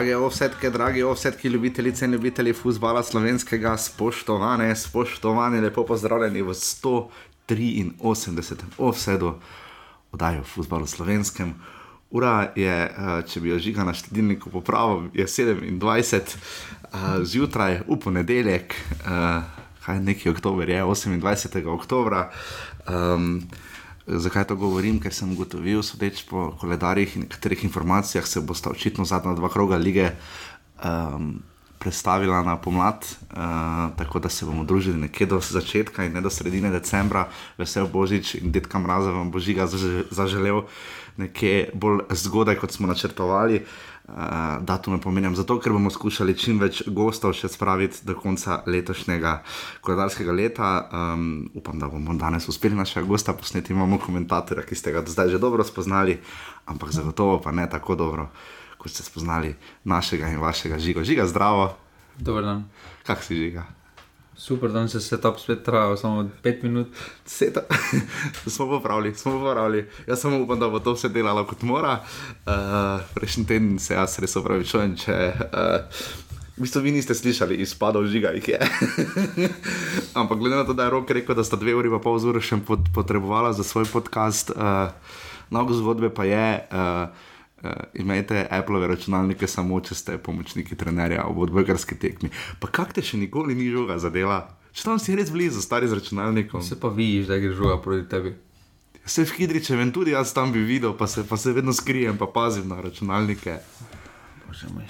Drage ovsetke, dragi ovsetki, ljubitelice in ljubitelji futbola slovenskega, spoštovane, spoštovane, lepo pozdravljeni v 183. ovsedu oddaji o futbalu slovenskem. Ura je, eh, če bi jo žiga na štedilniku popravil, je 27 uh, zjutraj, v ponedeljek, uh, kaj neki oktober je, 28. oktober. Um, zakaj to govorim? Ker sem ugotovil, sodeč po koledarjih in nekaterih informacijah, se bosta očitno zadnja dva kroga lige um, predstavila na pomlad, uh, tako da se bomo družili nekje do začetka in ne do sredine decembra, vesel Božič in detka mraza vam božiga zaželel nekje bolj zgodaj, kot smo načrtovali. Uh, datume pomenjam zato, ker bomo skušali čim več gostov še spraviti do konca letošnjega koledarskega leta. Um, upam, da bomo danes uspeli našega gosta posneti. Imamo komentatorja, ki ste ga do zdaj že dobro spoznali, ampak zagotovo pa ne tako dobro, kot ste spoznali našega in vašega žiga. Žiga, zdravo. Dober dan. Kak si žiga? Super, da se je setup spet trajal, samo 5 minut. Seta. smo popravili, smo popravili. Jaz samo upam, da bo to vse delalo kot mora. Uh, Prejšnji teden se jaz res opravičujem, če. Uh, V bistvu vi niste slišali izpadov žiga, jih je. Ampak glede na to, da je rok rekel, da sta dve uri pa pol ure še pot, potrebovala za svoj podcast, uh, mnogo zgodbe pa je. Uh, Uh, imejte Apple računalnike samo, če ste pomočniki trenerja v odbojkarski tekmi. Pa kak te še nikoli ni žoga zadela? Če tam si res blizu, stari z računalnikom. Se pa vidiš, da gre žoga proti tebi. Se v Hidriče, tudi jaz tam bi videl, pa se, pa se vedno skrijem, pa pazim na računalnike.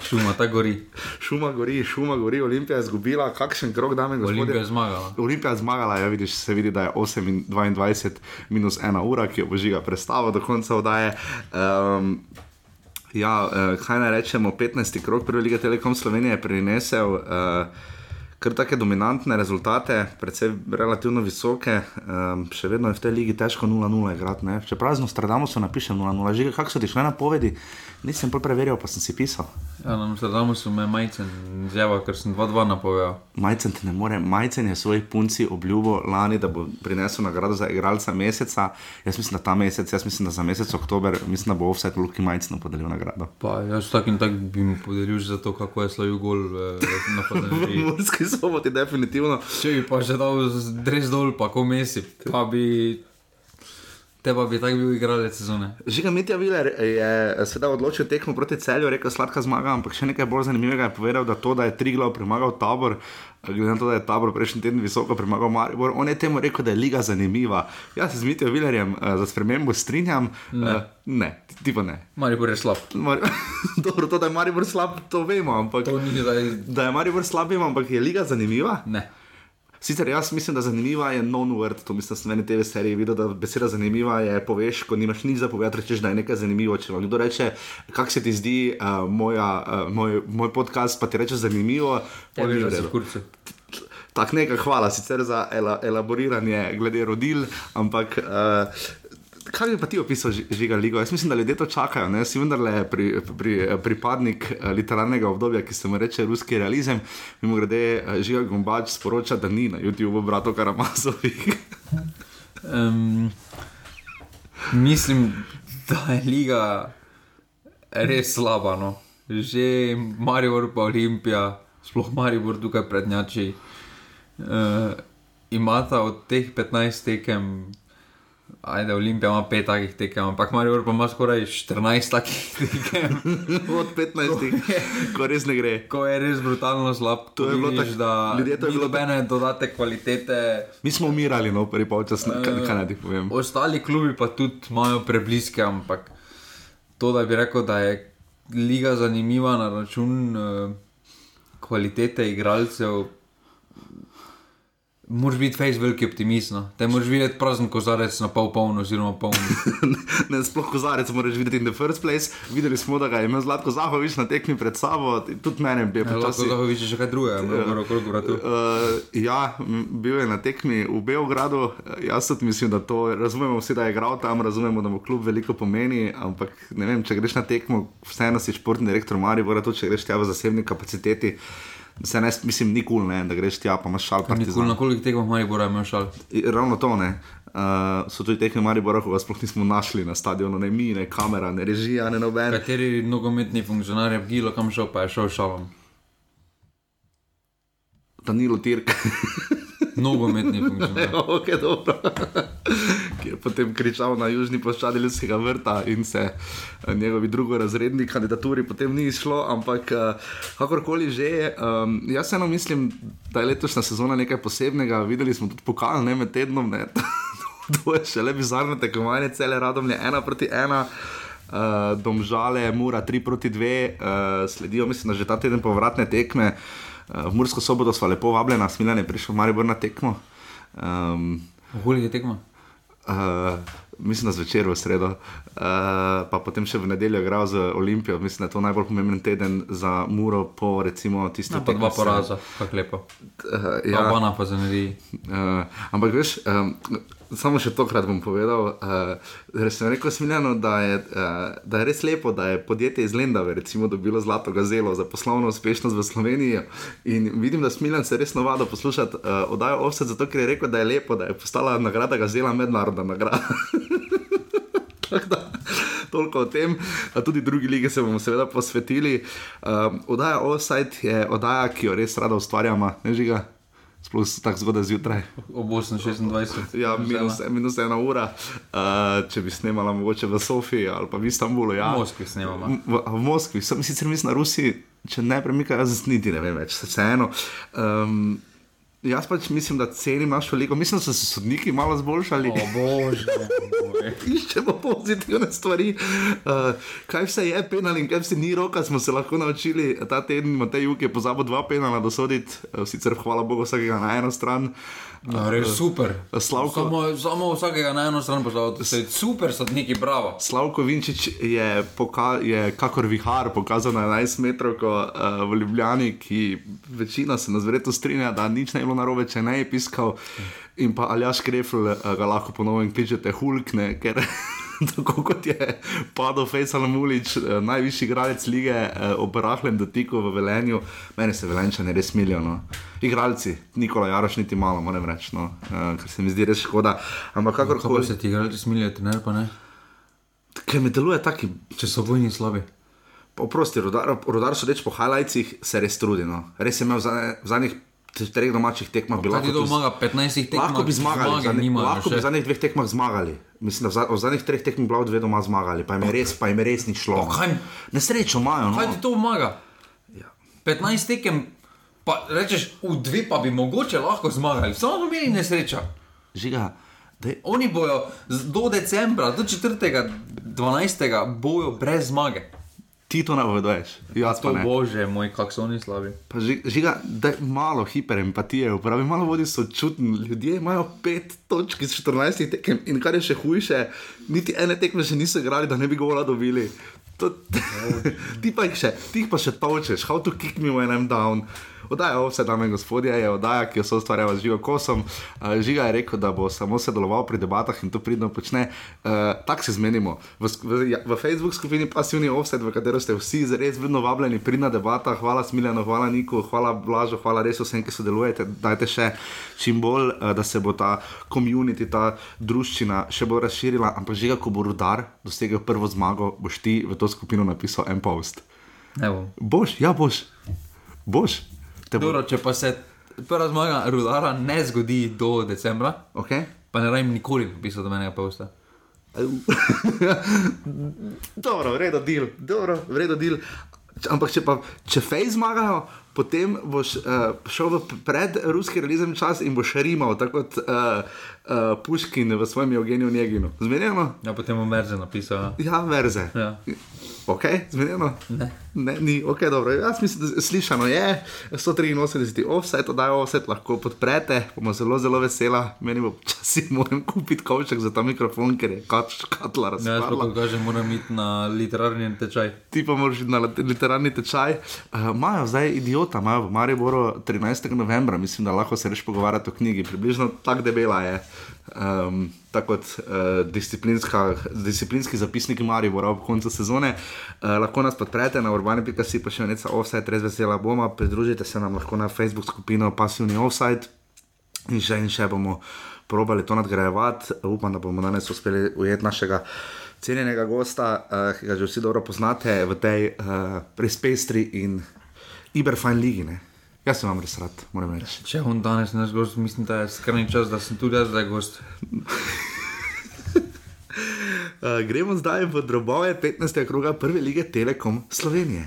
Šuma ta gori. Šuma gori, šuma gori, Olimpija je izgubila, kakšen krok dame gospodje. Olimpija je zmagala. Olimpija je zmagala, ja vidiš, se vidi, da je 8:22 minus 1 ura, ki jo bo žiga predstava do konca oddaje. Um, Ja, uh, kaj naj rečemo, 15. krok prve lige Telekom Slovenije je prinesel uh, kar take dominantne rezultate, predvsem relativno visoke, um, še vedno je v tej ligi težko 0-0 igrati. Če prazno stradamo, so napišem 0-0. Že kako so ti šle na povedi, nisem bolj preverjal, pa sem si pisal. Ja, na Amsterdamu so me majcen zjava, ker sem 2-2 napovedal. Majcen ti ne more, majcen je svojih punci obljubo lani, da bo prinesel nagrado za igralca meseca. Jaz mislim, da ta mesec, jaz mislim, da za mesec oktober, mislim, da bo vse Luki Majcen podelil nagrado. Pa jaz tak in tak bi mu podelil za to, kako je slavil gol eh, na Fadži. Soboti, definitivno. Če bi pa že dal dres dol, pa ko mesi, pa bi. Te pa bi tako bil igralec sezone. Žiga Mitja Viler je seveda odločil tekmo proti celju, rekel sladka zmaga, ampak še nekaj bolj zanimivega je povedal, da to, da je Triglav premagal tabor, glede na to, da je tabor prejšnji teden visoko premagal Maribor, on je temu rekel, da je liga zanimiva. Jaz se z Mitjo Vilerjem uh, za spremembo strinjam. Ne. Uh, ne, ti pa ne. Maribor je slab. Mar Dobro, to, da je Maribor slab, to vemo, ampak To ni zdaj. da je Maribor slab, vemo, ampak je liga zanimiva. Ne. Sicer jaz mislim, da zanimiva je non-word, to mislim, da sem eni TV seriji videl, da beseda zanimiva je, poveš, ko nimaš nič za povedati, rečeš, da je nekaj zanimivo. Če vam kdo reče, kak se ti zdi uh, moja, uh, moj, moj podcast, pa ti reče zanimivo, da si redu. v kurcu. Tako nekaj hvala sicer za ela, elaboriranje glede rodil, ampak uh, kaj bi pa ti opisal ži- žiga ligo? Jaz mislim, da ljudje to čakajo. Ne? Si vendarle pri, pri, pripadnik eh, literarnega obdobja, ki se mu reče ruski realizem. Mimo grede, žiga Gombač sporoča, da ni na YouTubu bratu Karamazovih. Um, mislim, da je liga res slaba. No. Že Maribor, pa Olimpija, sploh Maribor tukaj prednjači. Uh, imata od teh 15 tekem, ajde, Olimpija ima 5 takih tekem, ampak Maribor pa ima skoraj 14 takih tekem. Od 15, ko res ne gre. Ko je res brutalno slab, To je bilo tako- da ljudje, to je bilo nobene dodate kvalitete. Mi smo umirali, no, prvi polčas, kaj, kaj naj ti povem. Ostali klubi pa tudi imajo prebliske, ampak to, da bi rekel, da je liga zanimiva na račun uh, kvalitete igralcev, moraš biti fejs veliki optimist. No. Te moraš videti prazen kozarec na pol poln, oziroma poln. ne, sploh kozarec moraš videti in the first place. Videli smo, da ga je imel Zlatko Zahovič na tekmi pred sabo, tudi mene bi je Lahko počasi. da vidiš še kaj drugega, moraš okrog vratu. Uh, ja, m, bil je na tekmi v Beogradu. Eh, Jaz tudi mislim, da to razumemo, vsi, da je igral tam, razumemo, da mu klub veliko pomeni. Ampak ne vem, če greš na tekmo, vseeno si športni direktor Mari, bora to, če greš tja v zasebni kapaciteti. Se ne, mislim, ni kul, cool, da greš tja, pa imaš šal. Nikoli na koliko tekmah Maribora imaš šal. Ravno to ne. Uh, so tudi tekme Maribora, ko ga sploh nismo našli na stadionu, ne mi, ne kamera, ne režija, ne noben. Kateri nogometni funkcionar je v Gilo kam šel, pa je šel šalom. Danilo Tirk. Nogometni funkcionar. okay, Ki je potem kričal na južni poščadi ljudskega vrta in se eh, njegovi drugorazredni kandidaturi potem ni išlo, ampak uh, kakorkoli že. Um, jaz eno mislim, da je letošnja sezona nekaj posebnega. Videli smo tudi pokal, ne med tednom, ne. to je še le bizarno tekmovanje, cele radom je ena proti ena. Uh, domžale, mura 3 proti 2, uh, sledijo, mislim, da že ta teden povratne tekme. Uh, Eh, v Mursko soboto smo lepo vabljeni, smiljen je prišel Maribor na tekmo. Um, Koliko je tekmo? Uh, mislim, da zvečer v sredo, uh, pa potem še v nedeljo igral z Olimpijo. Mislim, da je to najbolj pomemben teden za Muro, po recimo tistih no, dva poraza, kako lepo. Uh, ja, Obana pa zanimivi. Uh, ampak veš. Um, samo še tokrat bom povedal, da uh, sem rekel smiljeno, da, uh, da je res lepo, da je podjetje iz Lendave recimo, dobilo zlato gazelo za poslovno uspešnost v Sloveniji. In vidim, da smiljen se res navado poslušati uh, oddajo Offset, zato ker je rekel, da je lepo, da je postala nagrada gazela mednarodna nagrada. Toliko o tem, tudi drugi lige se bomo seveda posvetili. Um, oddaja Offset je oddaja, ki jo res rada ustvarjamo, ne žiga sploh tako zgodaj zjutraj. Ob 8:26. Ja, minus, minus ena ura, uh, če bi snimala mogoče v Sofiji ali pa v Istanbulu. Ja. V Moskvi snimamo. V, v Moskvi, sem sicer mislim na Rusiji, če ne premikajo, jaz niti ne vem več, vseeno. Um, Jaz pač mislim, da cenim našo ligo. Mislim, da so se sodniki malo zboljšali. O bože, Iščemo pozitivne stvari. Uh, kaj vse je penal in kaj vse ni roka, smo se lahko naučili. Ta teden Matej Juk je pozabil dva penala dosoditi, uh, sicer hvala Bogu vsakega na eno stran. Uh, No, res super. Slavko, samo, samo vsakega na eno stran se super sodniki, bravo. Slavko Vinčič je, poka, je kakor vihar pokazal na 11 metrov uh, v Ljubljani, ki večina se nas verjetno strinja, da nič ne je bilo narobe, če ne je piskal. In pa Aljaš Krefl uh, ga lahko ponovno kličete hulkne, ker tako kot je padel Fejsal Mulič, eh, najvišji igralec lige eh, ob rahlem dotiku v Velenju, meni se velenčani res milijo. No. Igralci, Nikola Jaroš, niti malo, moram reči, no. uh, ker se mi zdi res škoda. Ampak kako koli... se ti igralci smilijo, ne pa ne? Ker mi deluje taki. Če so vojni slabi. Oprosti, rodar, rodar so reči po highlightsih, se res trudi. No. Res je imel v zadnjih treh domačih tekmah bilo. Lahko bi zmagali 15 tekmah. Lahko bi zmagali, zmagali nima, lahko bi v zadnjih dveh tekmah zmagali. Mislim, da v zadnjih treh tekmah bilo dve doma zmagali, pa jim je res, pa jim je res ni šlo. Kaj, Nesrečo imajo. No. Kaj ti to pomaga? Ja. 15 tekem, pa rečeš, v dve pa bi mogoče lahko zmagali, samo imeli nesreča. Žiga. Dej. Oni bojo do decembra, do 4. 12. bojo brez zmage ti to napoveduješ. Ja, to ne. bože, moj, kako so oni slabi. Pa žiga, da malo hiperempatije, upravi malo vodi sočutni. Ljudje imajo pet točk iz 14 tekem in kar je še hujše, niti ene tekme še niso igrali, da ne bi govola dobili. To, ti pa jih še, ti pa še točeš, how to kick me when I'm down. Oddaja vse dame in gospodje, je oddaja, ki jo so ustvarjali z Žigo Kosom. Uh, Žiga je rekel, da bo samo sodeloval pri debatah in to pridno počne. Uh, Tako se zmenimo. V, v, ja, v Facebook skupini Passivni offset, v katero ste vsi res vedno vabljeni pri na debatah. Hvala Smiljano, hvala Niku, hvala Blažo, hvala res vsem, ki sodelujete. Dajte še čim bolj, uh, da se bo ta komunit, ta družščina še bolj razširila. Ampak že, ko bo rudar dosegel prvo zmago, boš ti v to skupino napisal en post. Evo. Boš, ja boš. Boš. Dobro, če pa se prva zmaga rudara ne zgodi do decembra, okay. pa ne rajem nikoli pisati do menega posta. dobro, vredo del, dobro, vredo del. Ampak če pa če fej zmagajo, potem boš uh, šel v predruski realizem čas in boš rimal, tako kot uh, uh, Puškin v svojem Eugeniju Njeginu. Zmenjeno? Ja, potem bo Merze napisal. Ja, Merze. Ja. Ok, zmenjeno? Ne. ne. Ni, ok, dobro. Jaz mislim, da slišano je, 183 offset, to dajo offset, lahko podprete, bomo zelo, zelo vesela. Meni bo časi moram kupiti kovček za ta mikrofon, ker je kač, katla razumela. Ja, tako kaže, moram iti na literarni tečaj. Ti pa moraš iti na literarni tečaj. Imajo uh, zdaj idiota, imajo v Mariboru 13. novembra, mislim, da lahko se reš pogovarjati o knjigi, približno tako debela je. Um, tako kot uh, disciplinski zapisnik Maribora ob koncu sezone. Uh, lahko nas podprete na urbani.si pa še nekaj offside, res vesela bomo. Pridružite se nam lahko na Facebook skupino Passivni offside in še in še bomo probali to nadgrajevati. Upam, da bomo danes uspeli ujeti našega cenjenega gosta, uh, ki ga že vsi dobro poznate v tej uh, res pestri in iberfajn ligi. Ne? Jaz sem vam res rad, moram reči. Če on danes naš gost, mislim, da je skrajni čas, da sem tudi jaz zdaj gost. Uh, gremo zdaj v drobove 15. kroga prve lige Telekom Slovenije.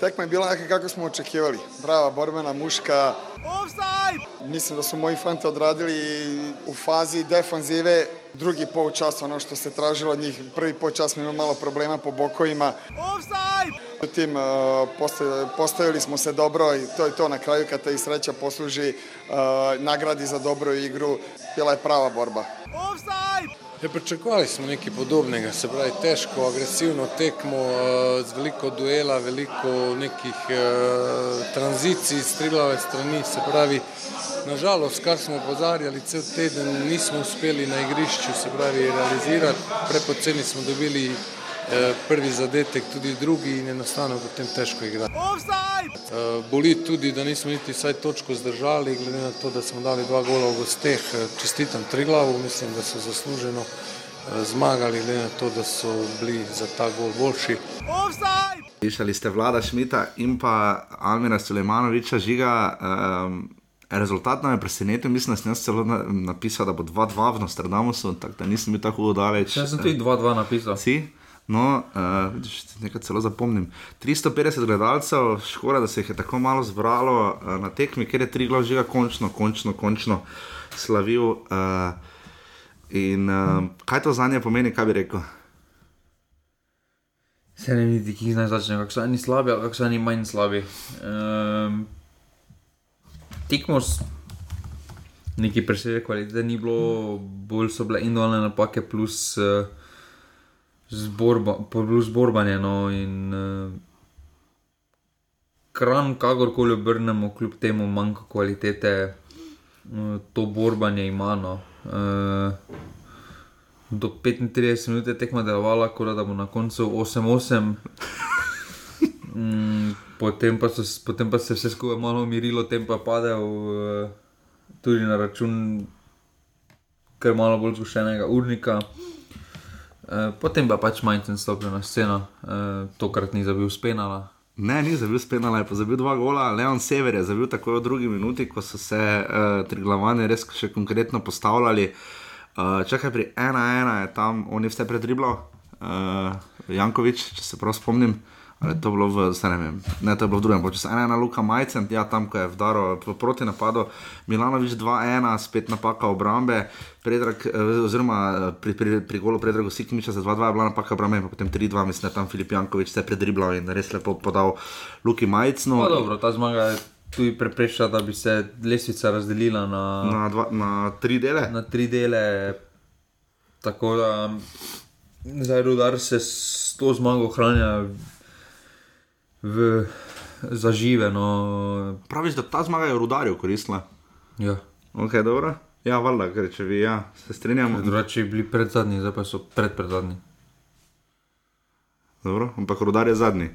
Tekma je bila nekaj kako smo očekivali. Prava borbena muška. Mislim da su moji fanti odradili u fazi defanzive drugi polučas ono što se tražilo od njih. Prvi polučas smo imali malo problema po bokovima. Međutim, uh, posta- postavili smo se dobro i to je to na kraju kad te i sreća posluži uh, nagradi za dobru igru. Bila je prava borba. Ja, pričakovali smo nekaj podobnega, se pravi težko, agresivno tekmo, eh, z veliko duela, veliko nekih eh, tranzicij s trilave strani, se pravi, nažalost, kar smo opozarjali cel teden, nismo uspeli na igrišču, se pravi, realizirati, prepoceni smo dobili prvi zadetek, tudi drugi in enostavno potem težko igrati. Eh, Boli tudi, da nismo niti vsaj točko zdržali, glede na to, da smo dali dva gola v gosteh. Eh, Čestitam Triglavu, mislim, da so zasluženo eh, zmagali, glede na to, da so bili za ta gol boljši. Slišali ste vlada Šmita in pa Almira Sulejmanoviča žiga. Um, rezultat nam je presenetil, mislim, da sem jaz celo na, napisal, da bo 2-2 v Nostradamusu, tako da nisem bil tako daleč. Jaz sem tudi 2-2 napisal. Si? No, uh, nekaj celo zapomnim. 350 gledalcev, škoda, da se jih je tako malo zbralo uh, na tekmi, ker je tri glav žiga končno, končno, končno slavil. Uh, in uh, kaj to za nje pomeni, kaj bi rekel? Se ne vidi, ki naj začne, kako so eni slabi, ali kako so eni manj slabi. Um, tekmo s neki presežek kvalitete ni bilo, bolj so bile individualne napake plus uh, zborba, plus borbanje. No, in uh, kran, kakorkoli obrnemo, kljub temu manjka kvalitete, uh, to borbanje ima. No. Uh, do 35 minut je tekma delovala, kot da bo na koncu 8-8. Mm, potem, pa so, potem pa se je vse skupaj malo umirilo, tem pa padel uh, tudi na račun kar malo bolj zgušenega urnika. Uh, potem pa pač Majcen stopil na sceno, uh, tokrat ni zabil spenala. Ne, ni zabil spenala, je pa zabil dva gola. Leon Sever je zabil takoj v drugi minuti, ko so se uh, triglavani res še konkretno postavljali. Uh, čakaj, pri 1-1 je tam, on je vse predriblal, uh, Jankovič, če se prav spomnim. Ali je to bilo v, ne vem, ne, to je bilo v drugem, če se ena na Luka Majcen, ja, tam, ko je vdaro proti napadu, Milanovič 2-1, spet napaka obrambe, Predrag, eh, oziroma eh, pri, pri, pri golu Predragu Sikmiča za 2-2 je bila napaka obrambe, in potem 3-2, mislim, da je tam Filip Jankovič se predriblal in res lepo podal Luki Majcnu. No, dobro, ta zmaga je tudi preprečila, da bi se lesvica razdelila na, Na, dva, na tri dele. na tri dele. Tako da zdaj rudar se s to zmago ohranja v zažive. No, Praviš, da ta zmaga je rudarju koristila. ja. Ok, dobro. Ja, valjda, ker če vi, ja, se strinjamo. Drugače bili pred zadnji, zdaj pa so pred pred zadnji. Dobro, ampak rudar je zadnji.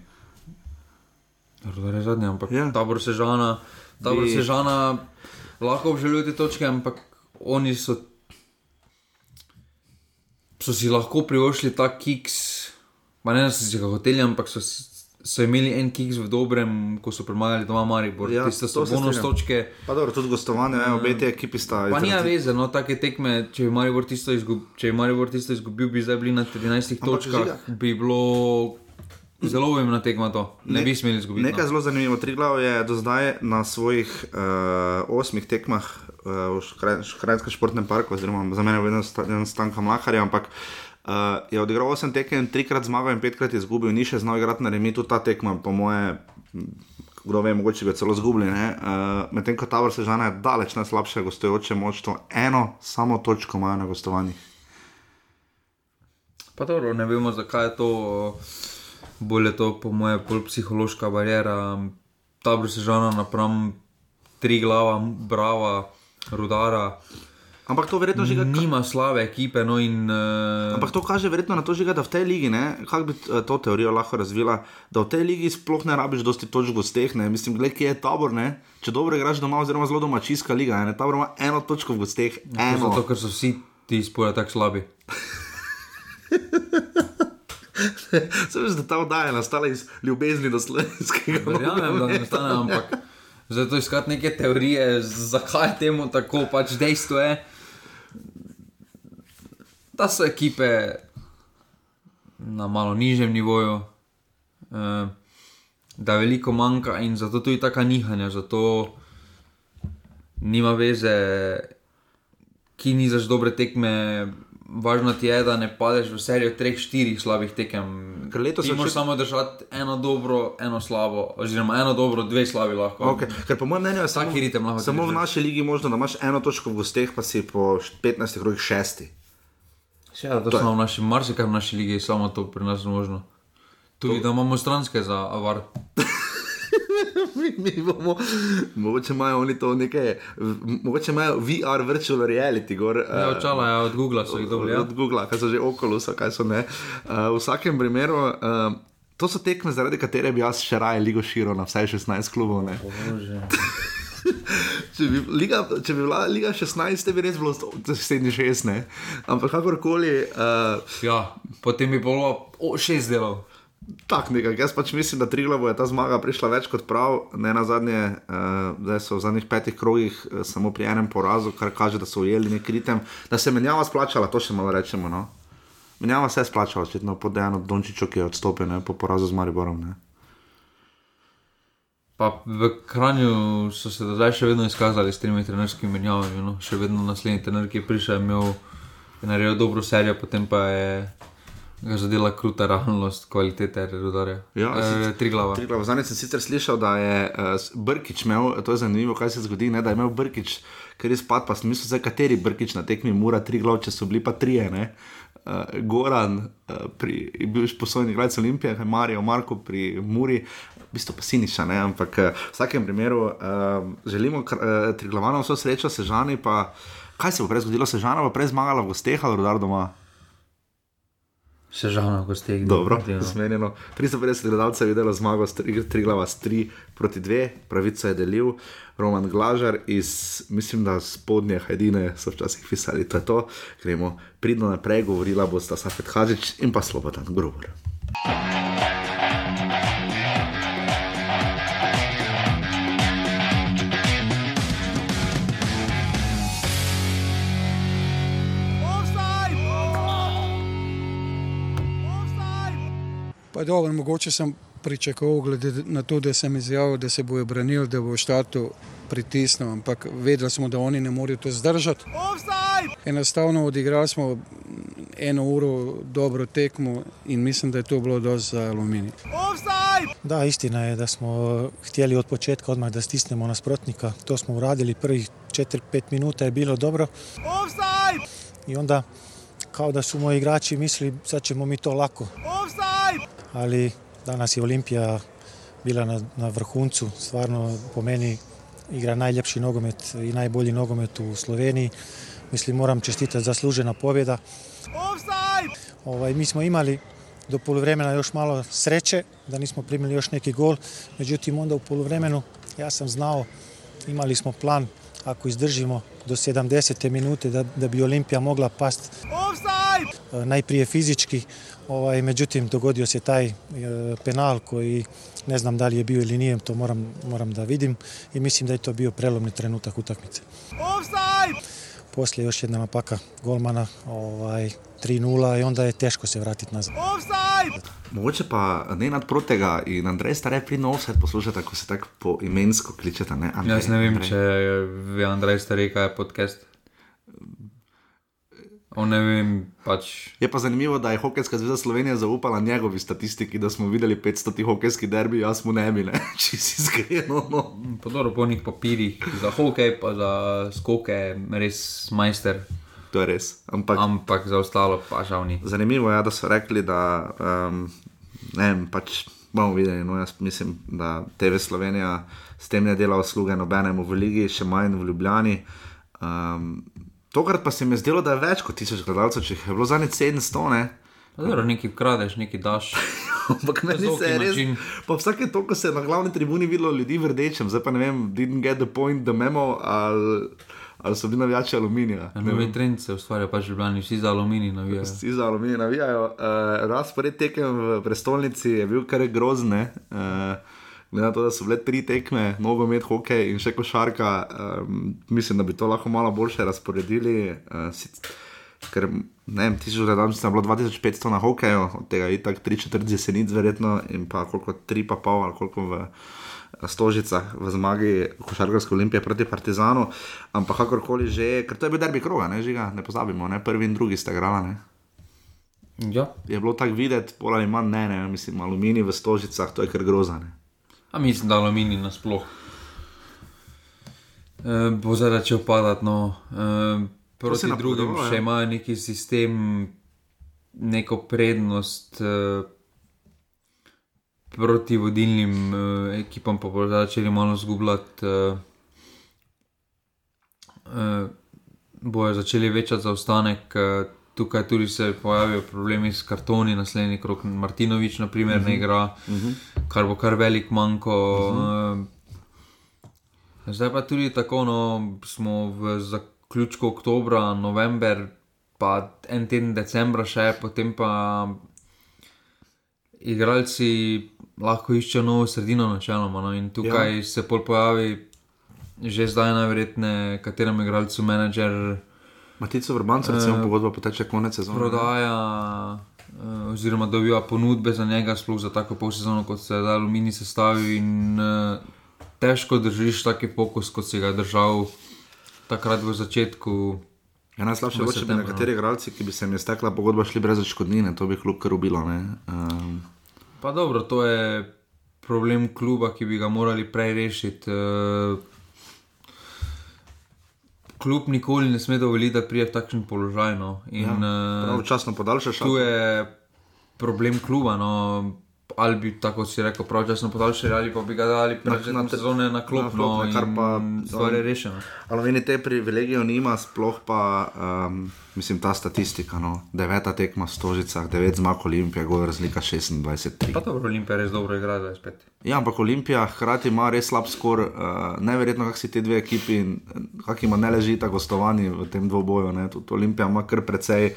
Rudar je zadnji, ampak Ja. ja. tabor sežana, tabor Bi- sežana lahko obžaluje te točke, ampak oni so, so si lahko privoščili ta kiks, pa ne da so si ga hoteli, ampak so, si- so imeli en kiks v dobrem, ko so premagali doma Maribor. Ja, Tiste so bonus točke. Pa dobro, tudi gostovanje, ja. obe te ekipi sta. Pa izrazito- veze, no, take tekme, če bi Maribor tisto, izgub, če bi Maribor tisto izgubil, bi zdaj bili na 13 Ampak točkah, Žiga- bi bilo zelo pomembna tekma to. Ne, ne bi smeli izgubiti. Nekaj no. zelo zanimivo. Triglav je do zdaj na svojih uh, osmih tekmah uh, v Škra- Škrajnskem športnem parku, oziroma za mene je vedno sta- stanka Mlaharja, ampak uh, je odigral osem tekem, trikrat zmagal in petkrat izgubil, ni še znal igrati na remi, tudi ta tekma, po moje. Kdo ve, mogoče bi celo zgubili. Uh, Medtem ko Tabor Sežana je daleč najslabše gostujoče moštvo, eno samo točko imajo na gostovanjih. Pa dobro, ne vemo, zakaj je to. bolje to, po mojem, bolj psihološka barijera, ta brsežana napram tri glava, brava, rudara. Ampak to verjetno že nima slabe ekipe. No in, uh... Ampak to kaže verjetno na to, žiga, da v tej ligi, kako bi uh, to teorijo lahko razvila, da v tej ligi sploh ne rabiš dosti točk v gosteh. Ne? Mislim, gledaj, kje je tabor. Ne? Če dobro igraš doma, oziroma zelo domačijska liga, ne? tabor ima eno točko v gosteh. Ja, zato, ker so vsi ti spoje tako slabi. Se veš, da ta oddaja nastala iz ljubezni do slovenskega. Verjamem, da ne nastane, ampak zato iskati neke teorije, zakaj je temu tako, pač dejstvo je, da so ekipe na malo nižjem nivoju, eh, da veliko manjka in zato tudi taka nihanja, zato nima veze, ki ni zaš dobre tekme važno ti je, da ne padeš v serijo treh, štirih slabih tekem. Ker letos lahko samo držati eno dobro, eno slabo, oziroma eno dobro, dve slabi lahko. Okay. Ker po mojem mnenju je samo, ritem, samo v naši ligi možno, da imaš eno točko v gosteh, pa si po 15 krogih šesti. Ja, to smo v naši, marsikaj v naši ligi, samo to pri nas možno. Tudi to... da imamo stranske za avar. mi, mi bomo, mogoče imajo oni to nekaj, mogoče imajo VR virtual reality. Gor, ja, uh, očala, ja, od Google so jih dobili. Ja. Od Google, kaj so že okolo, kaj so ne. Uh, v vsakem primeru. Uh, To so tekme, zaradi katere bi jaz še raje ligo širil na vsaj 16 klubov. če, bi liga, če bi bila Liga 16, bi res bilo 76, ampak kakorkoli. Uh, ja, potem bi bilo 6 delov. Tak nekaj. Jaz pač mislim, da Triglav je ta zmaga prišla več kot prav. Ne na zadnje, uh, da so v zadnjih petih krogih uh, samo pri enem porazu, kar kaže, da so ujeli nekaj ritem. Da se menjava splačala, to še malo rečemo. No? Menjava se je splačala, očitno pod eno Dončičo, ki je odstopil ne? po porazu z Mariborom. Ne? Pa v Kranju so se zdaj še vedno izkazali s temi trenerskimi menjavami. No? Še vedno naslednji trener, ki je prišel, je imel je naredil dobro serijo, potem pa je ga zadela kruta realnost kvalitete rudarja. Ja, e, tri glave. Tri glave. Zdaj sem sicer slišal, da je uh, Brkič imel, to je zanimivo, kaj se zgodi, ne, da je imel Brkič, ker je spad, pa sem mislil, zdaj, kateri Brkič na tekmi mora tri glave, če so bili pa trije. Ne. Uh, Goran uh, pri, je bil poslovni igralec Olimpije, Marijo Marko pri Muri, v bistvu pa Siniša, ne? ampak uh, v vsakem primeru uh, želimo uh, triglavano vso srečo, sežani pa. Kaj se bo prej zgodilo, sežana bo prej zmagala v gosteh ali rodar doma? Še ko ste jih dobro usmerjeno. 350 gledalcev je videlo zmago, tri glava s 3 proti 2, pravico je delil Roman Glažar iz, mislim, da spodnje Hajdine so včasih pisali, to je to, gremo pridno naprej, govorila bosta Safet Hadžič in pa Slobodan Grubor. Pa dobro, mogoče sem pričakoval, glede na to, da sem izjavil, da se bojo branili, da bo štatu pritisnil, ampak vedeli smo, da oni ne morejo to zdržati. Enostavno odigrali smo eno uro dobro tekmo in mislim, da je to bilo dosti za aluminij. Da, istina je, da smo htjeli od početka odmah da stisnemo nasprotnika. To smo uradili prvih 4-5 minuta je bilo dobro. I onda kao da su moji igrači mislili sad ćemo mi to lako ali danas je Olimpija bila na, na vrhuncu, stvarno po meni igra najljepši nogomet i najbolji nogomet u Sloveniji. Mislim, moram čestitati zaslužena pobjeda. Ovaj, mi smo imali do poluvremena još malo sreće, da nismo primili još neki gol. Međutim, onda u poluvremenu ja sam znao, imali smo plan ako izdržimo do 70. minute da, da bi Olimpija mogla past najprije fizički, Ovaj, međutim, dogodio se taj e, penal koji ne znam da li je bio ili nije, to moram, moram da vidim i mislim da je to bio prelomni trenutak utakmice. Offside! Poslije još jedna napaka golmana, ovaj, 3-0 i onda je teško se vratiti nazad. Offside! Mogoče pa ne nad protega in Andrej stare pri offside poslušate, ko se tako po imensko kličete. Ne? Andrej, Jaz ne vem, Andrej. če je Andrej stare kaj podcast. Vem, pač... Je pa zanimivo, da je Hokejska zveza Slovenije zaupala njegovi statistiki, da smo videli 500 hokejskih derbi, jaz mu ne bi, če si iskreno. No. Po dobro, po njih papirjih, za hokej, pa za skoke, res majster. To je res. Ampak, Ampak za ostalo pa žal ni. Zanimivo je, da so rekli, da um, ne vem, pač bomo videli. No, jaz mislim, da TV Slovenija s tem ne dela usluge nobenemu v Ligi, še manj v Ljubljani. Um, tokrat pa se mi je zdelo, da je več kot tisoč gledalcev, če je bilo zadnjih 700. Ne? Zelo nekaj kradeš, nekaj daš. Ampak meni se je res. Pa vsake toliko se je na glavni tribuni videlo ljudi v rdečem, zdaj pa ne vem, didn't get the point, the memo. Ali ali so bili navijači aluminija. Ja, novi trend se ustvarja, pač ljubljeni, vsi za aluminij navijajo. Vsi za aluminij navijajo. Uh, Razpored tekem v prestolnici je bil kar grozne. Uh, Glede na to, da so bile tri tekme, nogomet, hokej in še košarka, um, mislim, da bi to lahko malo boljše razporedili. Uh, ker, ne vem, tisoč gledalcev je bilo 2500 na hokeju, od tega je tako 3-4 jesenic, verjetno, in pa koliko 3,5 ali koliko v Stožicah v zmagi košarkarske olimpije proti Partizanu, ampak kakorkoli že, ker to je bil derbi kroga, ne, žiga, ne pozabimo, ne, prvi in drugi sta igrala. Ja. Je bilo tako videti, pol ali manj ne, ne, mislim, aluminij v Stožicah, to je kar grozane. A mislim, da aluminij nasploh. E, bo zdaj začel padati, no. E, proti drugim še imajo neki sistem, neko prednost. E, proti vodilnim uh, ekipam, pa bodo začeli malo zgubljati, uh, uh, bojo začeli večati zaostanek. Uh, tukaj tudi se pojavijo problemi s kartoni, naslednji krok Martinovič, naprimer, uh -huh. ne mhm. igra, uh mhm. -huh. kar bo kar velik manjko. Uh -huh. uh, zdaj pa tudi tako, no, smo v zaključku oktobra, november, pa en teden decembra še, potem pa igralci lahko iščejo novo sredino, načeloma. No? In tukaj ja. se pol pojavi, že zdaj najverjetneje, katerem igralcu menedžer. Matico Vrbanca, recimo, uh, pogodba poteče konec sezone. Prodaja, uh, oziroma dobiva ponudbe za njega, sploh za tako pol sezono, kot se je da Alumini sestavil. In uh, težko držiš taki fokus, kot si ga držal takrat v začetku. Ja, najslabše je, če bi nekateri no. igralci, ki bi se jim iztekla pogodba, šli brez odškodnine, to bi kljub kar ubilo. Um, Pa dobro, to je problem kluba, ki bi ga morali prej rešiti. Uh, klub nikoli ne sme dovoliti, da prije v takšen položaj. No. In, ja, uh, časno podaljšaš. Tu je problem kluba. No ali bi tako si rekel, pravčasno podaljšali, ali pa bi ga dali na, sezone na klop, no, kar pa stvar je rešena. Ali meni te privilegije nima, sploh pa, um, mislim, ta statistika, no, deveta tekma v Stožicah, devet zmag Olimpije, govor razlika 26. Pa dobro, Olimpija res dobro igra, zdaj spet. Ja, ampak Olimpija hkrati ima res slab skor, uh, neverjetno, kak si te dve ekipi, kak ima ne leži ta gostovanje v tem dvoboju, ne, tudi Olimpija ima kar precej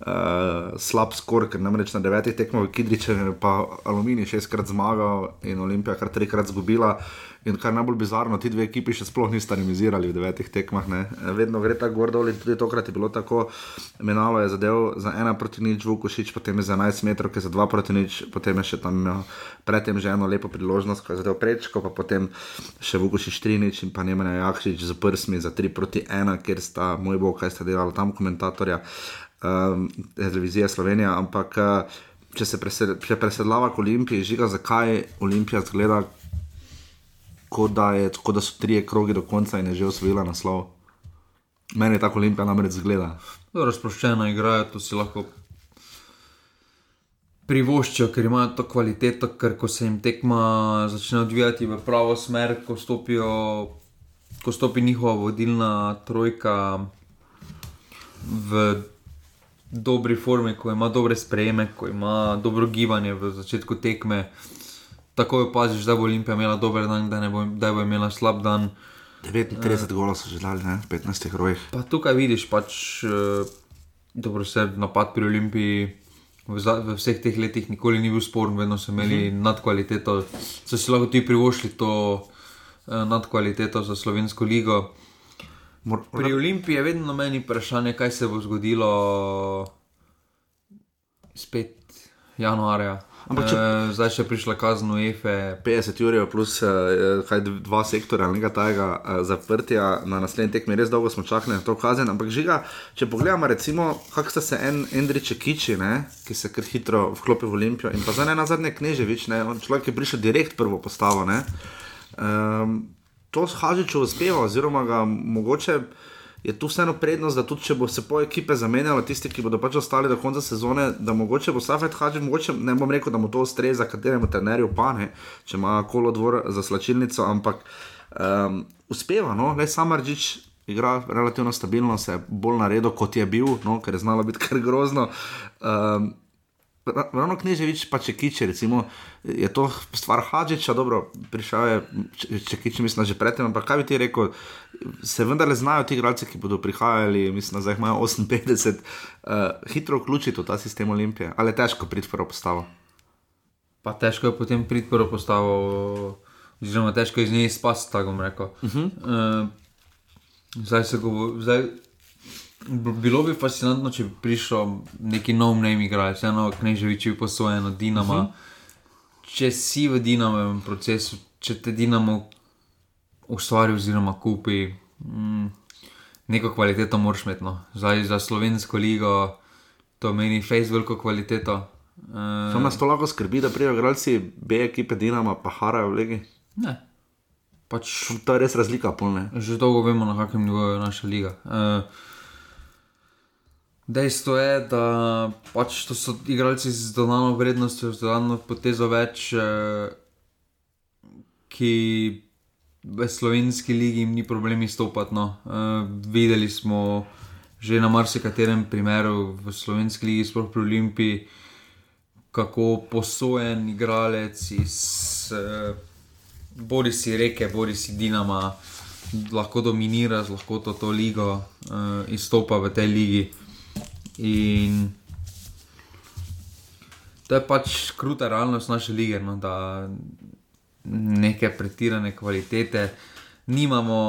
uh, slab skor, ker namreč na devetih tekmah v Kidriče je pa Aluminij šestkrat zmagal in Olimpija kar trikrat zgubila. In kar najbolj bizarno, ti dve ekipi še sploh nista remisirali v devetih tekmah. Ne. Vedno gre tako gor dol in tudi tokrat je bilo tako. Menalo je zadev za ena proti nič, Vukošič, potem je za 11 metrov, ki je za dva proti nič, potem je še tam imel predtem že eno lepo priložnost, ko je zadev prečko, pa potem še Vukošič 3 nič in pa Nemanja Jakšič z prsmi za 3 proti 1, ker sta moj bog, kaj sta delala tam komentatorja. Um, televizije Slovenije. Ampak, uh, če se presedlava k Olimpiji, žiga, zakaj Olimpija zgleda, kot da, je, kot da so tri kroge do konca in je že osvojila naslov. Meni je tako Olimpija namreč zgleda. Razproščena igrajo, to si lahko. Privoščijo, ker imajo to kvaliteto, ker ko se jim tekma začne odvijati v pravo smer, ko, stopijo, ko stopi njihova vodilna trojka v dobri formi, ko ima dobre sprejeme, ko ima dobro gibanje v začetku tekme. Tako je opaziš, da bo Olimpija imela dober dan, da, bo, da bo imela slab dan. 39 uh, golov so že dali, ne? 15 rojih. Pa tukaj vidiš, pač, uh, dobro se napad pri Olimpiji. V, v vseh teh letih nikoli ni bil sporen, vedno so imeli uh mhm. -huh. nadkvaliteto, so si lahko tudi privoščili to uh, nadkvaliteto za slovensko ligo. Pri Olimpiji je vedno meni vprašanje, kaj se bo zgodilo spet januarja. Ampak, če... e, zdaj še prišla kazen UEFE. 50 ur plus eh, kaj, dva sektorja ali nekaj tajega eh, zaprtja na naslednji tekmi, res dolgo smo čakali na to kazen. Ampak žiga, če pogledamo, recimo, kako sta se en Endriče Kiči, ne, ki se kar hitro vklopi v Olimpijo in pa zdaj na zadnje Kneževič, ne, on človek je prišel direkt prvo postavo. Ne, um, to s Hažičem uspeva, oziroma ga mogoče je tu vseeno prednost, da tudi če bo se po ekipe zamenjalo, tisti, ki bodo pač ostali do konca sezone, da mogoče bo Safet Hadži, mogoče ne bom rekel, da mu to ustreza, kateremu trenerju pa ne, če ima kolo dvor za slačilnico, ampak um, uspeva, no, le Samarđič. Igra relativno stabilno, se je bolj naredil, kot je bil, no, ker je znalo biti kar grozno. Um, Ravno književič, pa če kiče, recimo, je to stvar Hadžiča, dobro, prišel je, če kiče, mislim, že predtem, ampak kaj bi ti rekel, se vendarle znajo ti igralci, ki bodo prihajali, mislim, da imajo 58, uh, hitro vključiti v ta sistem Olimpije, ali je težko priti prvo postavo? Pa težko je potem priti prvo postavo, oziroma težko je iz nje izpasti, tako bom rekel. Uh -huh. uh, zdaj se govori. Bilo bi fascinantno, če bi prišel neki nov mnem igralec, eno kneževiči posojeno Dinamo. Uh mhm. -huh. Če si v Dinamovem procesu, če te Dinamo ustvari oziroma kupi, mm, neko kvaliteto moraš imeti. No. Zdaj za slovensko ligo to meni fejs veliko kvaliteto. Uh, Samo nas to lahko skrbi, da prijo igralci B ekipe Dinama, pa harajo v legi. Ne. Pač, to je res razlika, polne. Že dolgo vemo, na kakem nivoju je naša liga. Uh, Dejstvo je, da pač to so igralci z dodano vrednostjo, z dodano potezo več, eh, ki v slovenski ligi jim ni problem izstopati. No. Eh, videli smo že na marsikaterem primeru v slovenski ligi, sploh pri Olimpiji, kako posojen igralec iz eh, bori si reke, bori si Dinama, lahko dominira z lahko to, to ligo, izstopa v tej ligi. In to je pač kruta realnost naše lige, no, da neke pretirane kvalitete nimamo.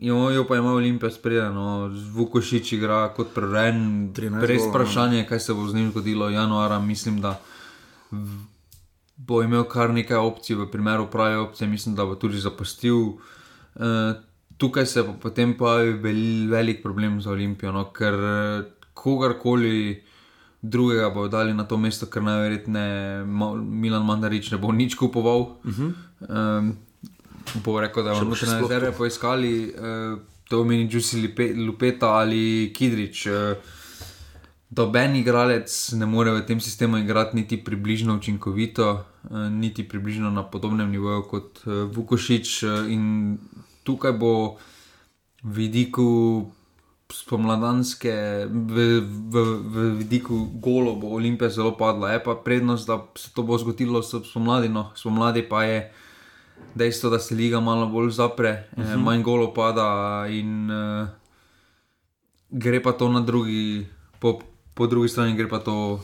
Uh, jo pa ima Olimpija spredeno, zvukošič igra kot preren. Res vprašanje, kaj se bo z njim zgodilo januara. Mislim, da bo imel kar nekaj opcij, v primeru prave opcije, mislim, da bo tudi zapustil. Uh, tukaj se pa potem pojavi velik problem za Olimpijo, no, ker kogarkoli drugega bo dali na to mesto, ker najverjetneje Milan Mandarič ne bo nič kupoval. Uh -huh. um, bo rekel, da bomo še rezerve poiskali, uh, to pomeni Džusi Lupeta ali Kidrič. Uh, Doben igralec ne more v tem sistemu igrati niti približno učinkovito, niti približno na podobnem nivoju kot Vukošič. In tukaj bo vidiku spomladanske, v, v, v vidiku golo bo Olimpija zelo padla. Je pa prednost, da se to bo zgodilo spomladi. No. Spomladi pa je dejstvo, da se liga malo bolj zapre, uh -huh. manj golo pada in uh, gre pa to na drugi, po, po drugi strani gre pa to.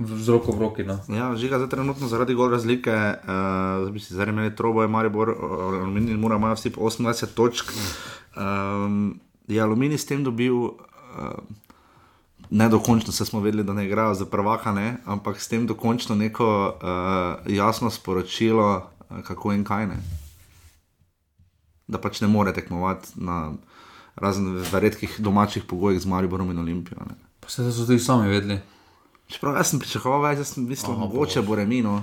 Z roko v roki. No. Ja, žiga za trenutno zaradi gol razlike, uh, zdaj imeli trobo, je Maribor, Aluminij in Mura, imajo vsi po 28 točk. Um, je Aluminij s tem dobil, uh, ne dokončno, se smo vedeli, da ne igrajo za prvaka, ne, ampak s tem dokončno neko uh, jasno sporočilo, uh, kako in kaj ne. Da pač ne more tekmovati na razen v redkih domačih pogojih z Mariborom in Olimpijo. Ne. Pa se so tudi sami vedeli. Čeprav jaz sem pričakoval, da sem mislil, mogoče bo remino.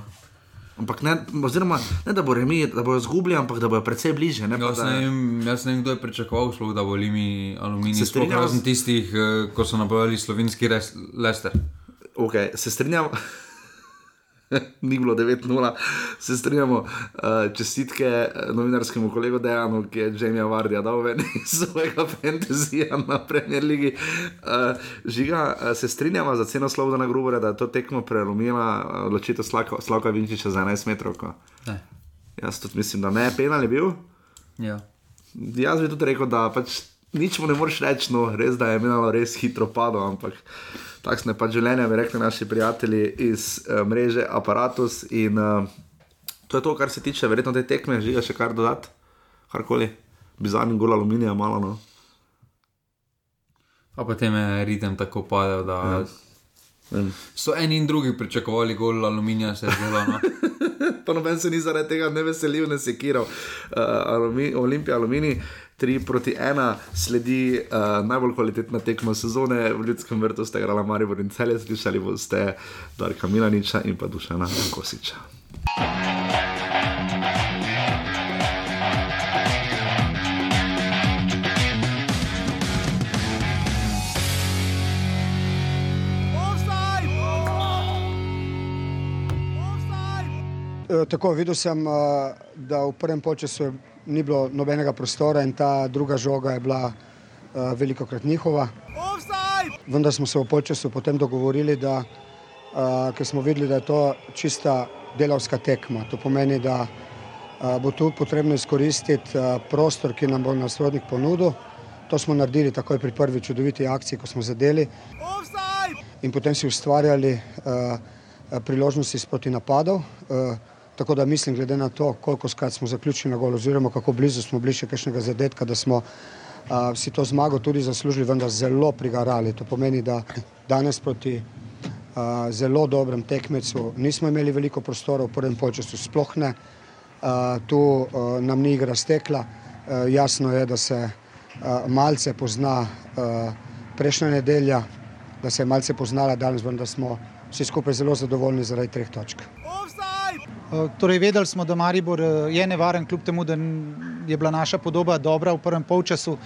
Ampak ne, oziroma, ne da bo remi, da bojo zgubili, ampak da bojo precej bliže. Ne, jaz, ne vem, jaz ne vem, kdo je pričakoval, sploh, da bo limi aluminij. Strinjam z tistih, eh, ko so nabrali slovenski lester. Okay, se strinjam. ni bilo 9-0, se strinjamo. Uh, čestitke eh, novinarskemu kolegu Dejanu, ki je Jamie Vardija dal ven iz svojega fantazija na Premier League. Uh, žiga, uh, se strinjamo za ceno Slovena Grubera, da je to tekmo prelomila odločitev Slavka Vinčiča za 11 metrov. Jaz tudi mislim, da ne, penal je bil. Ja. Jaz bi tudi rekel, da pač nič mu ne moreš reči, no, res da je imelo res hitro padlo, ampak takšne pa življenje, bi rekli naši prijatelji iz uh, mreže Apparatus. In uh, to je to, kar se tiče, verjetno te tekme, žiga še kar dodati, karkoli, bizarni gol aluminija, malo. No. A potem je ritem tako padel, da ja. so eni in drugi pričakovali gol aluminija, se je zelo. No. pa noben se ni zaradi tega ne veselil, ne sekiral. Uh, alumi, Olimpija, aluminij. 3 proti 1, sledi uh, najbolj kvalitetna tekma sezone, v Ljudskem vrtu ste igrali Maribor in celje, slišali boste Darka Milaniča in pa Dušana Kosiča. Eh, tako videl sem, eh, da v prvem času je ni bilo nobenega prostora in ta druga žoga je bila veliko krat njihova. Vendar smo se v polčasu potem dogovorili, da ker smo videli, da je to čista delavska tekma. To pomeni, da bo tu potrebno izkoristiti prostor, ki nam bo nasrodnik ponudil. To smo naredili takoj pri prvi čudoviti akciji, ko smo zadeli. In potem si ustvarjali priložnosti sproti napadov. Tako da mislim, glede na to, koliko skrat smo zaključili na gol, oziroma kako blizu smo bili še kakšnega zadetka, da smo si to zmago tudi zaslužili, vendar zelo prigarali. To pomeni, da danes proti zelo dobrem tekmecu nismo imeli veliko prostora v prvem polčasu, sploh ne. Tu nam ni igra stekla. Jasno je, da se malce pozna prejšnja nedelja, da se je malce poznala danes, vendar smo vsi skupaj zelo zadovoljni zaradi treh točk. Torej, vedeli smo, da Maribor je nevaren, kljub temu, da je bila naša podoba dobra v prvem polčasu.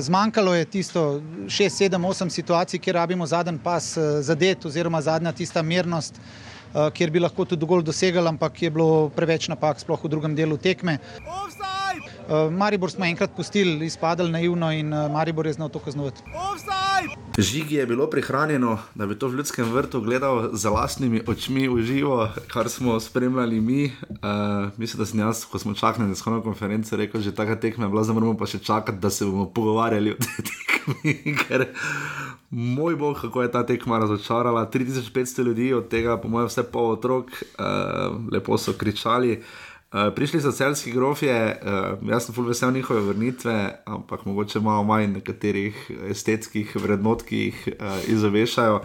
Zmanjkalo je tisto 6, 7, 8 situacij, kjer rabimo zadnji pas zadet oziroma zadnja tista mirnost, kjer bi lahko tudi gol dosegali, ampak je bilo preveč napak, sploh v drugem delu tekme. Maribor smo enkrat pustili, izpadli naivno in Maribor je znal to kaznovati. Žigi je bilo prihranjeno, da bi to v ljudskem vrtu gledal z vlastnimi očmi v živo, kar smo spremljali mi. Uh, mislim, da sem jaz, ko smo čakali na shodno konferenco, rekel, že taka tekma je bila, zdaj moramo pa še čakati, da se bomo pogovarjali o tej tekmi. Ker, moj bog, kako je ta tekma razočarala. 3500 ljudi, od tega, po mojem, vse pol otrok, uh, lepo so kričali. Prišli so celski grofje, uh, jaz sem full vesel njihove vrnitve, ampak mogoče malo manj nekaterih estetskih vrednot, ki jih uh, izovešajo.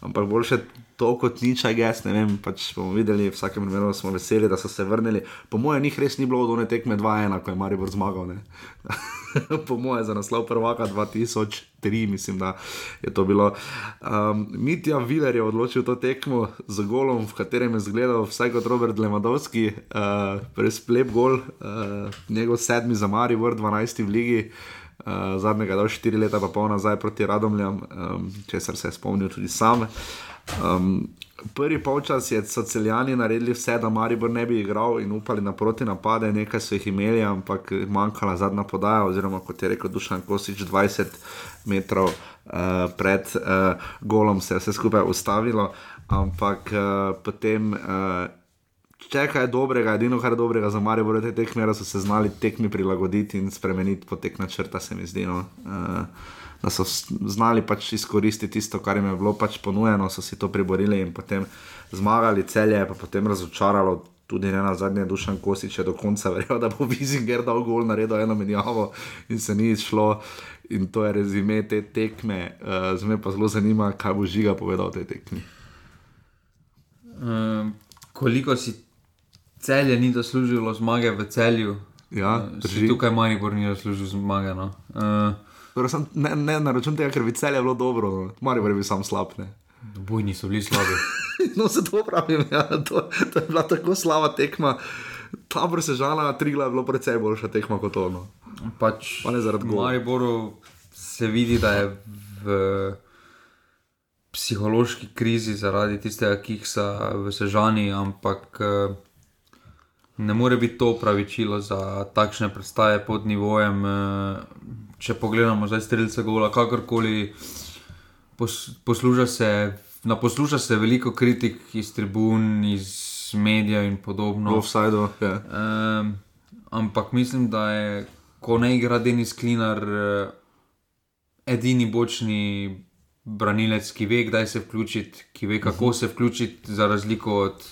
Ampak boljše to kot nič, aj jaz ne vem. Pač bomo videli, v vsakem primeru smo veseli, da so se vrnili. Po mojem, njih res ni bilo od one tekme 2-1, ko je Maribor zmagal. po mojem, za naslov prvaka 2003, mislim, da je to bilo. Um, Mitja Viler je odločil to tekmo z golom, v katerem je zgledal vsaj kot Robert Lewandowski, uh, res lep gol, uh, njegov sedmi za Maribor, 12 v ligi. Uh, zadnjega, da je štiri leta, pa pol nazaj proti Radomljam, um, česar se je spomnil tudi sam. Um, prvi polčas so celjani naredili vse, da Maribor ne bi igral in upali na proti napade, nekaj so jih imeli, ampak manjkala zadnja podaja, oziroma kot je rekel Dušan Kosič, 20 metrov uh, pred uh, golom se je vse skupaj ustavilo, ampak uh, potem. Uh, Če kaj dobrega, edino kar je dobrega za Marijo, je, da so se znali tekmi prilagoditi in spremeniti potek na črta, se mi zdi. No. Uh, da so znali pač izkoristiti tisto, kar jim je bilo pač ponujeno, so si to priborili in potem zmagali, celje je pa potem razočaralo. Tudi ne na zadnje, dušan Kosič je do konca verjel, da bo Vizinger dal gol, naredil eno menjavo in se ni izšlo. In to je rezime te tekme. Uh, Zdaj me pa zelo zanima, kaj bo žiga povedal o tej tekmi. Um, koliko si celje ni zaslužilo zmage v celju? Ja, uh, tukaj manj bo ni zaslužil zmage. No. Uh, Sem, ne, ne na račun tega, ker bi cel je bilo dobro, no. mari bi bil sam slab. Boj niso bili slabi. no, se to pravim, ja. to, to je bila tako slaba tekma. Ta vrsta žala, tri glave, je bilo precej boljša tekma kot ono. Pač, pa ne zaradi tega. V Mariboru se vidi, da je v psihološki krizi zaradi tistega kiksa v Sežani, ampak eh, ne more biti to pravičilo za takšne predstave pod nivojem. Eh, če pogledamo zdaj streljce gola, kakorkoli pos, posluša se. Na posluša se veliko kritik iz tribun, iz medijev in podobno. Offside, ja. Um, ampak mislim, da je, ko ne igra Denis Klinar, uh, edini bočni branilec, ki ve, kdaj se vključiti, ki ve, kako uh mhm. -huh. se vključiti, za razliko od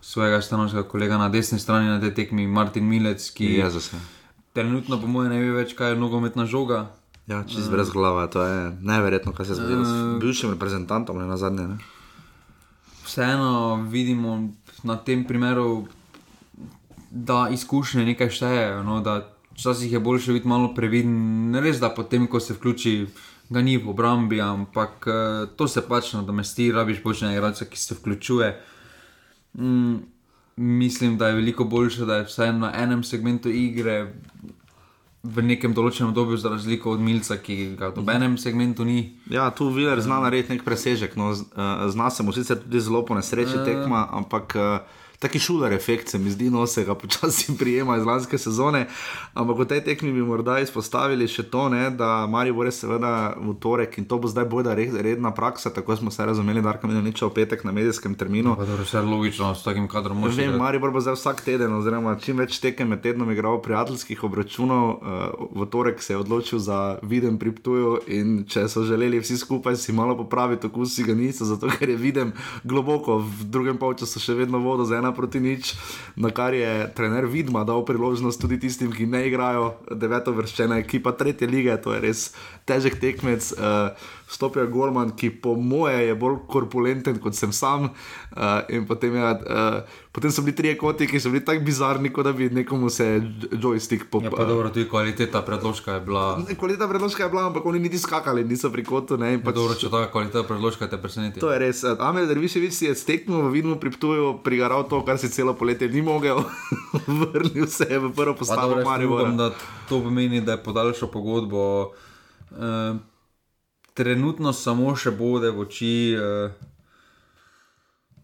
svojega stanovskega kolega na desni strani na tej tekmi, Martin Milec, ki je za vse trenutno, po mojem, ne ve več, kaj je nogometna žoga. Ja, čez brez glave, to je neverjetno, kaj se je zgodilo uh, s eh, bivšim reprezentantom, ne na zadnje. Ne? Vseeno vidimo na tem primeru, da izkušnje nekaj štejejo. No, Včasih je bolje biti malo previden, ne res da potem, ko se vključi, ga ni v obrambi, ampak uh, to se pač nadomesti, rabiš počne igralca, ki se vključuje. Mm, mislim, da je veliko boljše, da je vsaj na enem segmentu igre v nekem določenem obdobju, za razliko od Milca, ki ga v enem segmentu ni. Ja, tu Viler zna narediti nek presežek. No, zna se mu sicer tudi zelo po nesreči uh, tekma, ampak. Taki šuler efekt, se mi zdi, no se ga počasi prijema iz lanske sezone. Ampak v tej tekmi bi morda izpostavili še to, ne, da Marijo bo res seveda v torek in to bo zdaj bojda redna praksa, tako smo se razumeli, da je nič v petek na medijskem terminu. Pa, dobro, vse logično, s takim kadrom možno. Vem, Marijo bo zdaj vsak teden, oziroma čim več tekem med tednom igral prijateljskih obračunov, uh, v torek se je odločil za viden priptujo in če so želeli vsi skupaj si malo popraviti, okus si ga niso, zato ker je viden globoko v drugem polčasu še vedno vodo za ena proti nič, na kar je trener Vidma dal priložnost tudi tistim, ki ne igrajo deveto vrščena ekipa tretje lige, to je res težek tekmec. Uh, Stopijo Gorman, ki po moje je bolj korpulenten kot sem sam. Uh, potem, je, uh, potem so bili tri koti, ki so bili tako bizarni, kot da bi nekomu se joystick popel. Ja, dobro, tudi kvaliteta predložka je bila. Ne, kvaliteta predložka je bila, ampak oni niti skakali, niso pri kotu. Ne, ja, pač... dobro, če ta kvaliteta predložka te preseneti. To je res. Amel Derviševič si je steknil, vidno priptujo, prigaral to, kar si celo poletje ni mogel, vrnil se je v prvo postavo Marijo. To pomeni, da je podaljšal pogodbo. Uh, trenutno samo še bode v oči, uh,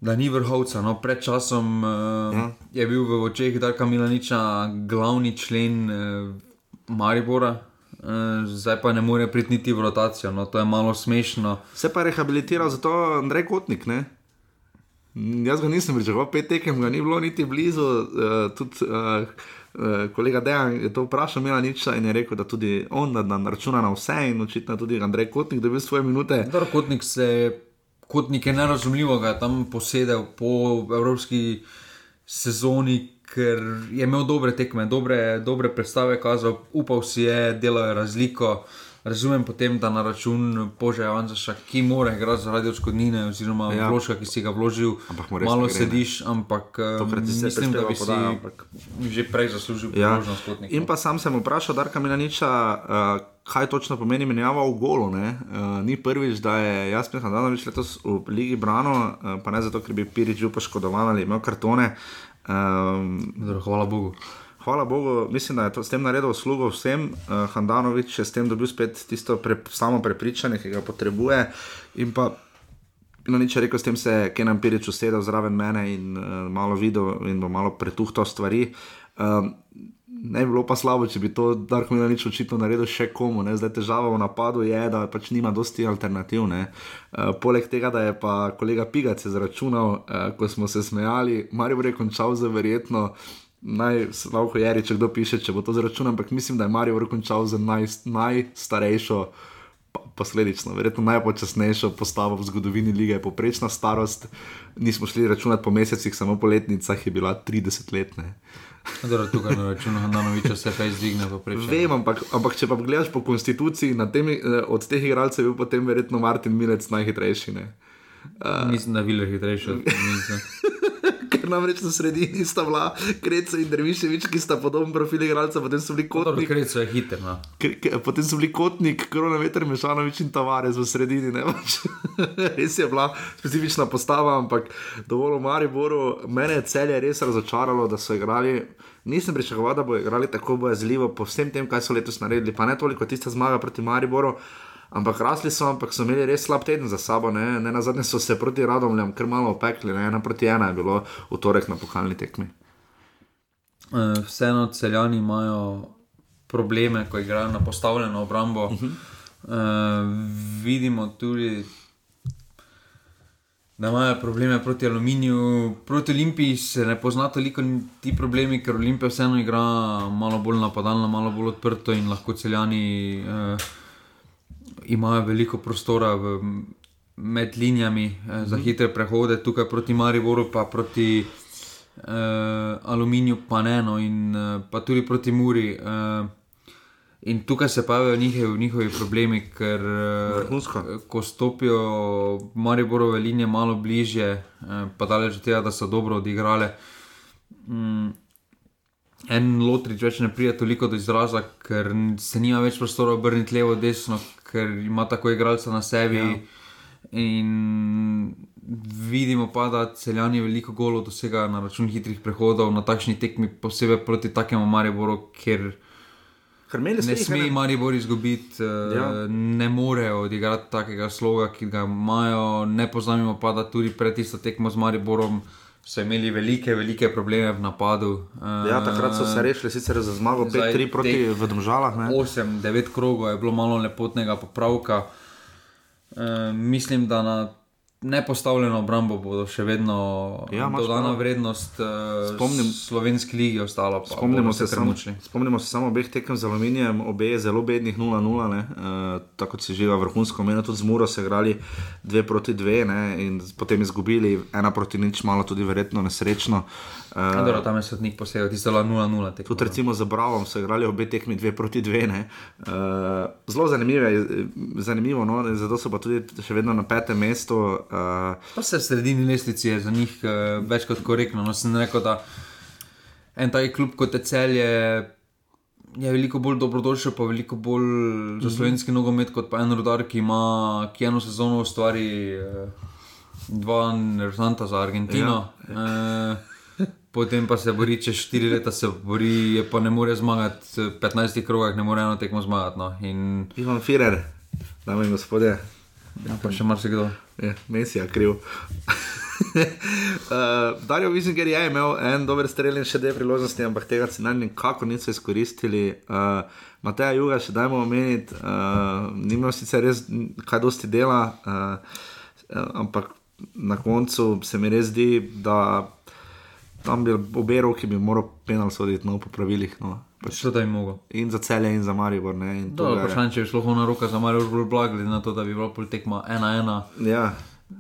da ni vrhovca. No, pred časom uh, ja. je bil v očeh Darka Milaniča glavni člen uh, Maribora. Uh, zdaj pa ne more priti niti v rotacijo, no, to je malo smešno. Se pa rehabilitiral za to Andrej Kotnik, ne? Jaz ga nisem pričakoval, pet tekem ga ni bilo niti blizu. Uh, tudi, uh, kolega Dejan je to vprašal, imela nič in je rekel, da tudi on da, da računa na vse in očitno tudi Andrej Kotnik, da bi svoje minute. Dar, kotnik se, kotnik je nerazumljivo, da je tam posedel po evropski sezoni, ker je imel dobre tekme, dobre, dobre predstave, kazal, upal si je, delajo razliko. Uh, razumem potem, da na račun Božja Anzaša, ki mora igrati zaradi odškodnine, oziroma ja. vložka, ki si ga vložil, malo sediš, ampak eh, mislim, da bi podaj, si ampak... že prej zaslužil ja. priložnost. In pa sam sem vprašal Darka Milaniča. Uh, Kaj točno pomeni menjava v golu? Uh, ni prvič, da je Jasmin Hrvanovič letos v Ligi Brano, uh, pa ne zato, ker bi Pirič bil poškodovan ali imel kartone. Um, Hvala Bogu hvala Bogu, mislim, da je to s tem naredil uslugo vsem. Uh, Handanovič je s tem dobil spet tisto pre, samo prepričanje, ki ga potrebuje. In pa, no, nič rekel, s tem se je Kenan Pirič usedel zraven mene in uh, malo videl in bo malo pretuhtal stvari. Uh, Ne bi bilo pa slabo, če bi to Darko Milanič očitno naredil še komu. Ne? Zdaj težava v napadu je, da pač nima dosti alternativ. Uh, poleg tega, da je pa kolega Pigac izračunal, uh, ko smo se smejali, Marijo je končal za verjetno naj lahko je reči, če kdo piše, če bo to zračunal, ampak mislim, da je Marijo vrkončal za naj, najstarejšo, posledično, verjetno najpočasnejšo postavo v zgodovini lige. Poprečna starost, nismo šli računati po mesecih, samo po letnicah je bila 30 let. Zdaj, tukaj na računu Hanoviča se kaj zdigne. Vem, ampak, ampak če pa gledaš po konstituciji, temi, eh, od teh igralcev je bil potem verjetno Martin Milec najhitrejši. Uh, mislim, da je bil hitrejši. Ker namreč na sredini sta bila Kreca in Derviševič, ki sta podoben profil igralca, potem so bili kotnik. Kreca je hiter. No. Potem so bili kotnik, koronaveter, mešanovič in tavarez v sredini. res je bila specifična postava, ampak dovolj v Mariboru. Mene je celje res razočaralo, da so igrali. Nisem pričakoval, da bodo igrali tako bojazljivo po vsem tem, kaj so letos naredili. Pa ne toliko tista zmaga proti Mariboru. Ampak rasli so, ampak so imeli res slab teden za sabo. Ne, ne na zadnje so se proti radomljam kar malo opekli, ne ena proti ena je bilo v torek na pokalni tekmi. E, vseeno celjani imajo probleme, ko igrajo na postavljeno obrambo. Uh -huh. uh, vidimo tudi, da imajo probleme proti aluminiju. Proti Olimpiji se ne pozna toliko ti problemi, ker Olimpija vseeno igra malo bolj napadalno, malo bolj odprto in lahko celjani. Uh, imajo veliko prostora v, med linijami eh, za mhm. hitre prehode, tukaj proti Mariboru, pa proti eh, Aluminiju, pa ne eno, in eh, pa tudi proti Muri. Eh, In tukaj se pavijo njihovi, njihovi problemi, ker eh, ko stopijo Mariborove linije malo bližje, eh, pa daleč od tega, da so dobro odigrali. Mm, en lotrič več ne pride toliko do izraza, ker se nima več prostora obrniti levo, desno, ker ima tako igralca na sebi. Ja. In vidimo pa, da celjani veliko golo dosega na račun hitrih prehodov na takšni tekmi, posebej proti takemu Mariboru, ker. Ne sme Maribor izgubiti, eh, ja. ne morejo odigrati takega sloga, ki ga imajo. Ne pozamemo pa, da tudi pred tisto tekmo z Mariborom so imeli velike, velike probleme v napadu. Ja, takrat so se rešili sicer za zmago 5-3 proti Vdomžalah. 8-9 krogov je bilo malo lepotnega popravka. E, mislim, da na nepostavljeno obrambo bodo še vedno ja, dodana prav. vrednost, uh, Spomnim, slovenski ligi ostala. Spomnimo se, sam, spomnimo se samo obeh tekem z aluminijem, obe zelo bednih 0-0, uh, tako kot se živa vrhunsko, meni tudi z Muro se igrali 2 proti 2 ne, in potem izgubili 1 proti nič, malo tudi verjetno nesrečno. Uh, tam je sodnik posebej, ti so 0-0. Tudi recimo za Bravom so igrali obe tekmi 2 proti 2. Uh, zelo zanimivo, zanimivo no, zato so pa tudi še vedno na petem mestu. Uh, pa se v sredini lestvice je za njih uh, več kot korektno. No, sem rekel, da en taj klub kot je cel je, je veliko bolj dobrodošel, pa veliko bolj mm -hmm. za mhm. slovenski nogomet kot pa en rodar, ki ima ki eno sezono ustvari uh, dva rezultata za Argentino. Ja, ja. Potem pa se bori, če štiri leta se bori, pa ne more zmagati, 15 krogov, ne more eno tekmo zmagati. No. In... Imam firer, dame in gospodje. Ja, pa še marsikdo. Ja, Messi je kriv. uh, Darijo Vizinger je imel en dober strel in še dve priložnosti, ampak tega se naj nikako niso izkoristili. Uh, Mateja Juga še dajmo omeniti, uh, ni imel sicer res kaj dosti dela, uh, ampak na koncu se mi res zdi, da tam bi obe roki bi moral penal soditi no, po pravilih. No. Pač, Što da je mogo. In za celje, in za Maribor. Vprašanje, če bi šlo na roka za Maribor, bolj blagli na to, da bi bilo pol tekma ena ena. Ja.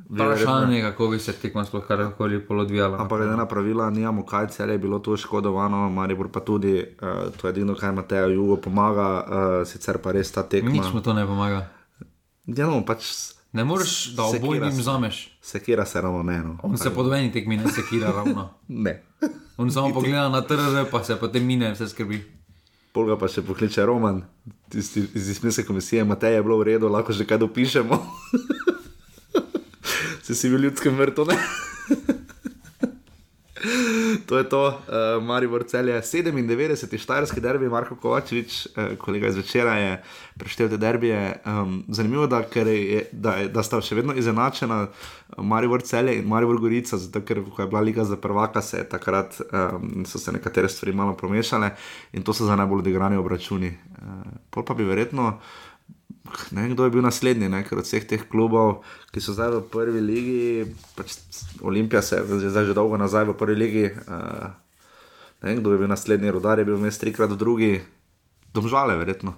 Vprašanje je, kako bi se tekma sploh karkoli polodvijala. Ampak glede na pravila, nijamo kaj, celje je bilo to škodovano, Maribor pa tudi, uh, to je edino, kaj Matejo Jugo pomaga, uh, sicer pa res ta tekma. Nič mu to ne pomaga. Ja, no, pač Ne moreš, da obojim vzameš. Sekira se ravno ne. No. On se podveni tekmi, ne sekira ravno. ne. On samo pogleda na trg, pa se potem mine, vse skrbi. Polga pa še pokliče Roman, tisti iz izmisle komisije, Matej je bilo v redu, lahko že kaj dopišemo. Se si bil ljudskem vrtu, ne? To je to, uh, Maribor cel je 97, štajerski derbi, Marko Kovačevič, uh, kolega iz večera je preštel te derbije. Um, zanimivo da, je, da, je, da sta še vedno izenačena Maribor cel in Maribor Gorica, zato ker je bila liga za prvaka, se je takrat um, so se nekatere stvari malo promešale in to so za najbolj odigrani obračuni. Uh, pol pa bi verjetno ne vem, kdo je bil naslednji, ne, ker od vseh teh klubov, ki so zdaj v prvi legi, pač Olimpija se je zdaj že dolgo nazaj v prvi legi. Uh, ne vem, kdo je bil naslednji, rodar je bil vmes trikrat v drugi, domžale, verjetno.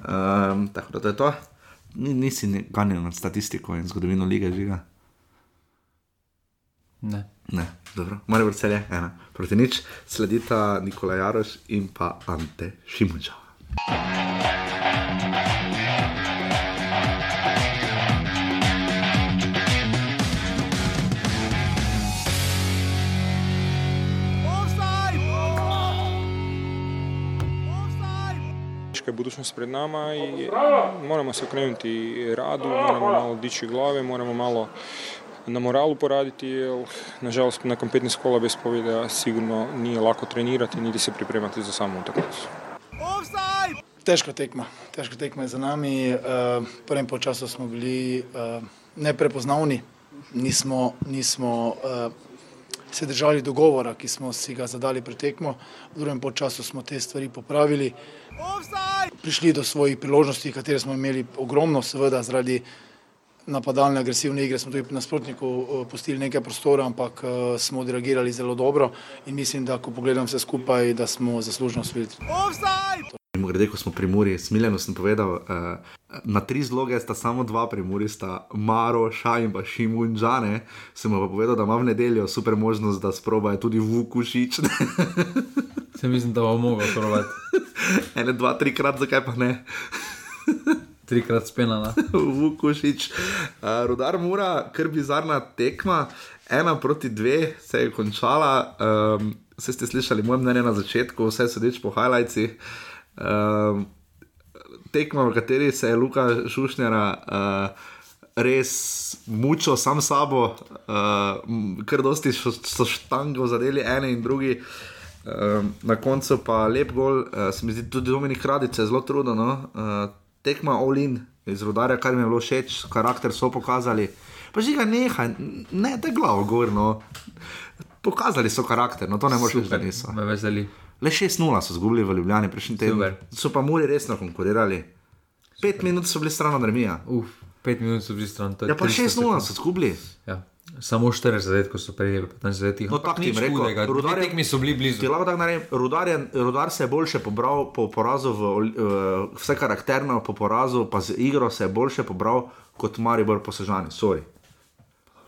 Um, tako da to je to. Ni, nisi ganil nad statistiko in zgodovino lige žiga. Ne. Ne, dobro, bolj cel je, ena. Proti nič sledita Nikola Jaroš in pa Ante Šimunča. Teška budućnost pred nama i moramo se okrenuti radu, moramo malo dići glave, moramo malo na moralu poraditi, jer nažalost nakon 15 kola bez pobjeda sigurno nije lako trenirati niti se pripremati za samu utakmicu. Težka tekma, težka tekma je za nami. V prvem polčasu smo bili neprepoznavni, nismo, nismo se držali dogovora, ki smo si ga zadali pred tekmo. V drugem času smo te stvari popravili, prišli do svojih priložnosti, katere smo imeli ogromno, seveda zaradi napadalne agresivne igre smo tudi nasprotniku eh, pustili nekaj prostora, ampak eh, smo odreagirali zelo dobro in mislim, da ko pogledam vse skupaj, da smo zaslužno osvojili. Grede, ko smo pri Muri, smiljeno sem povedal, uh, na tri zloge sta samo dva pri Muri, sta Maro, Šaj in pa Šimunčane. Sem pa povedal, da ima v nedeljo super možnost, da sprobajo tudi Vukušič. Se mislim, da bo mogel probati. Ene, dva, trikrat, zakaj pa ne? trikrat spenala. Vukušič. Uh, Rudar Mura, kar bizarna tekma, ena proti dve se je končala. Um, Vse ste slišali moje mnenje na začetku, vse sodeč po highlightsih. Uh, tekma, v kateri se je Luka Šušnjara uh, res mučil sam sabo, uh, ker dosti so, štango zadeli ene in drugi. Uh, na koncu pa lep gol, uh, se mi zdi tudi Dominik Radice zelo trudno. No? Uh, tekma Olin iz rodarja, kar mi je bilo všeč, karakter so pokazali. Pa že ga nehaj, ne te glavo gorno Pokazali so karakter, no to ne moreš reči, da niso. Me veseli. Le 6-0 so zgubili v Ljubljani prejšnji teden. So pa Muri resno konkurirali. Pet minut so bili stran od Remija. Uf, pet minut so bili stran. to je Ja, pa 300 6-0 sekund. so zgubili. Ja. Samo 40 zadetkov so prejeli, 15 zadetkov. No, tako jim rekel, Rudar Rudar je- so bili Ti blizu. naredim, rudar, je, rudar se je boljše pobral po porazu, v, uh, vse karakterno po porazu, pa z igro se je boljše pobral kot Maribor po Sežani. Sorry.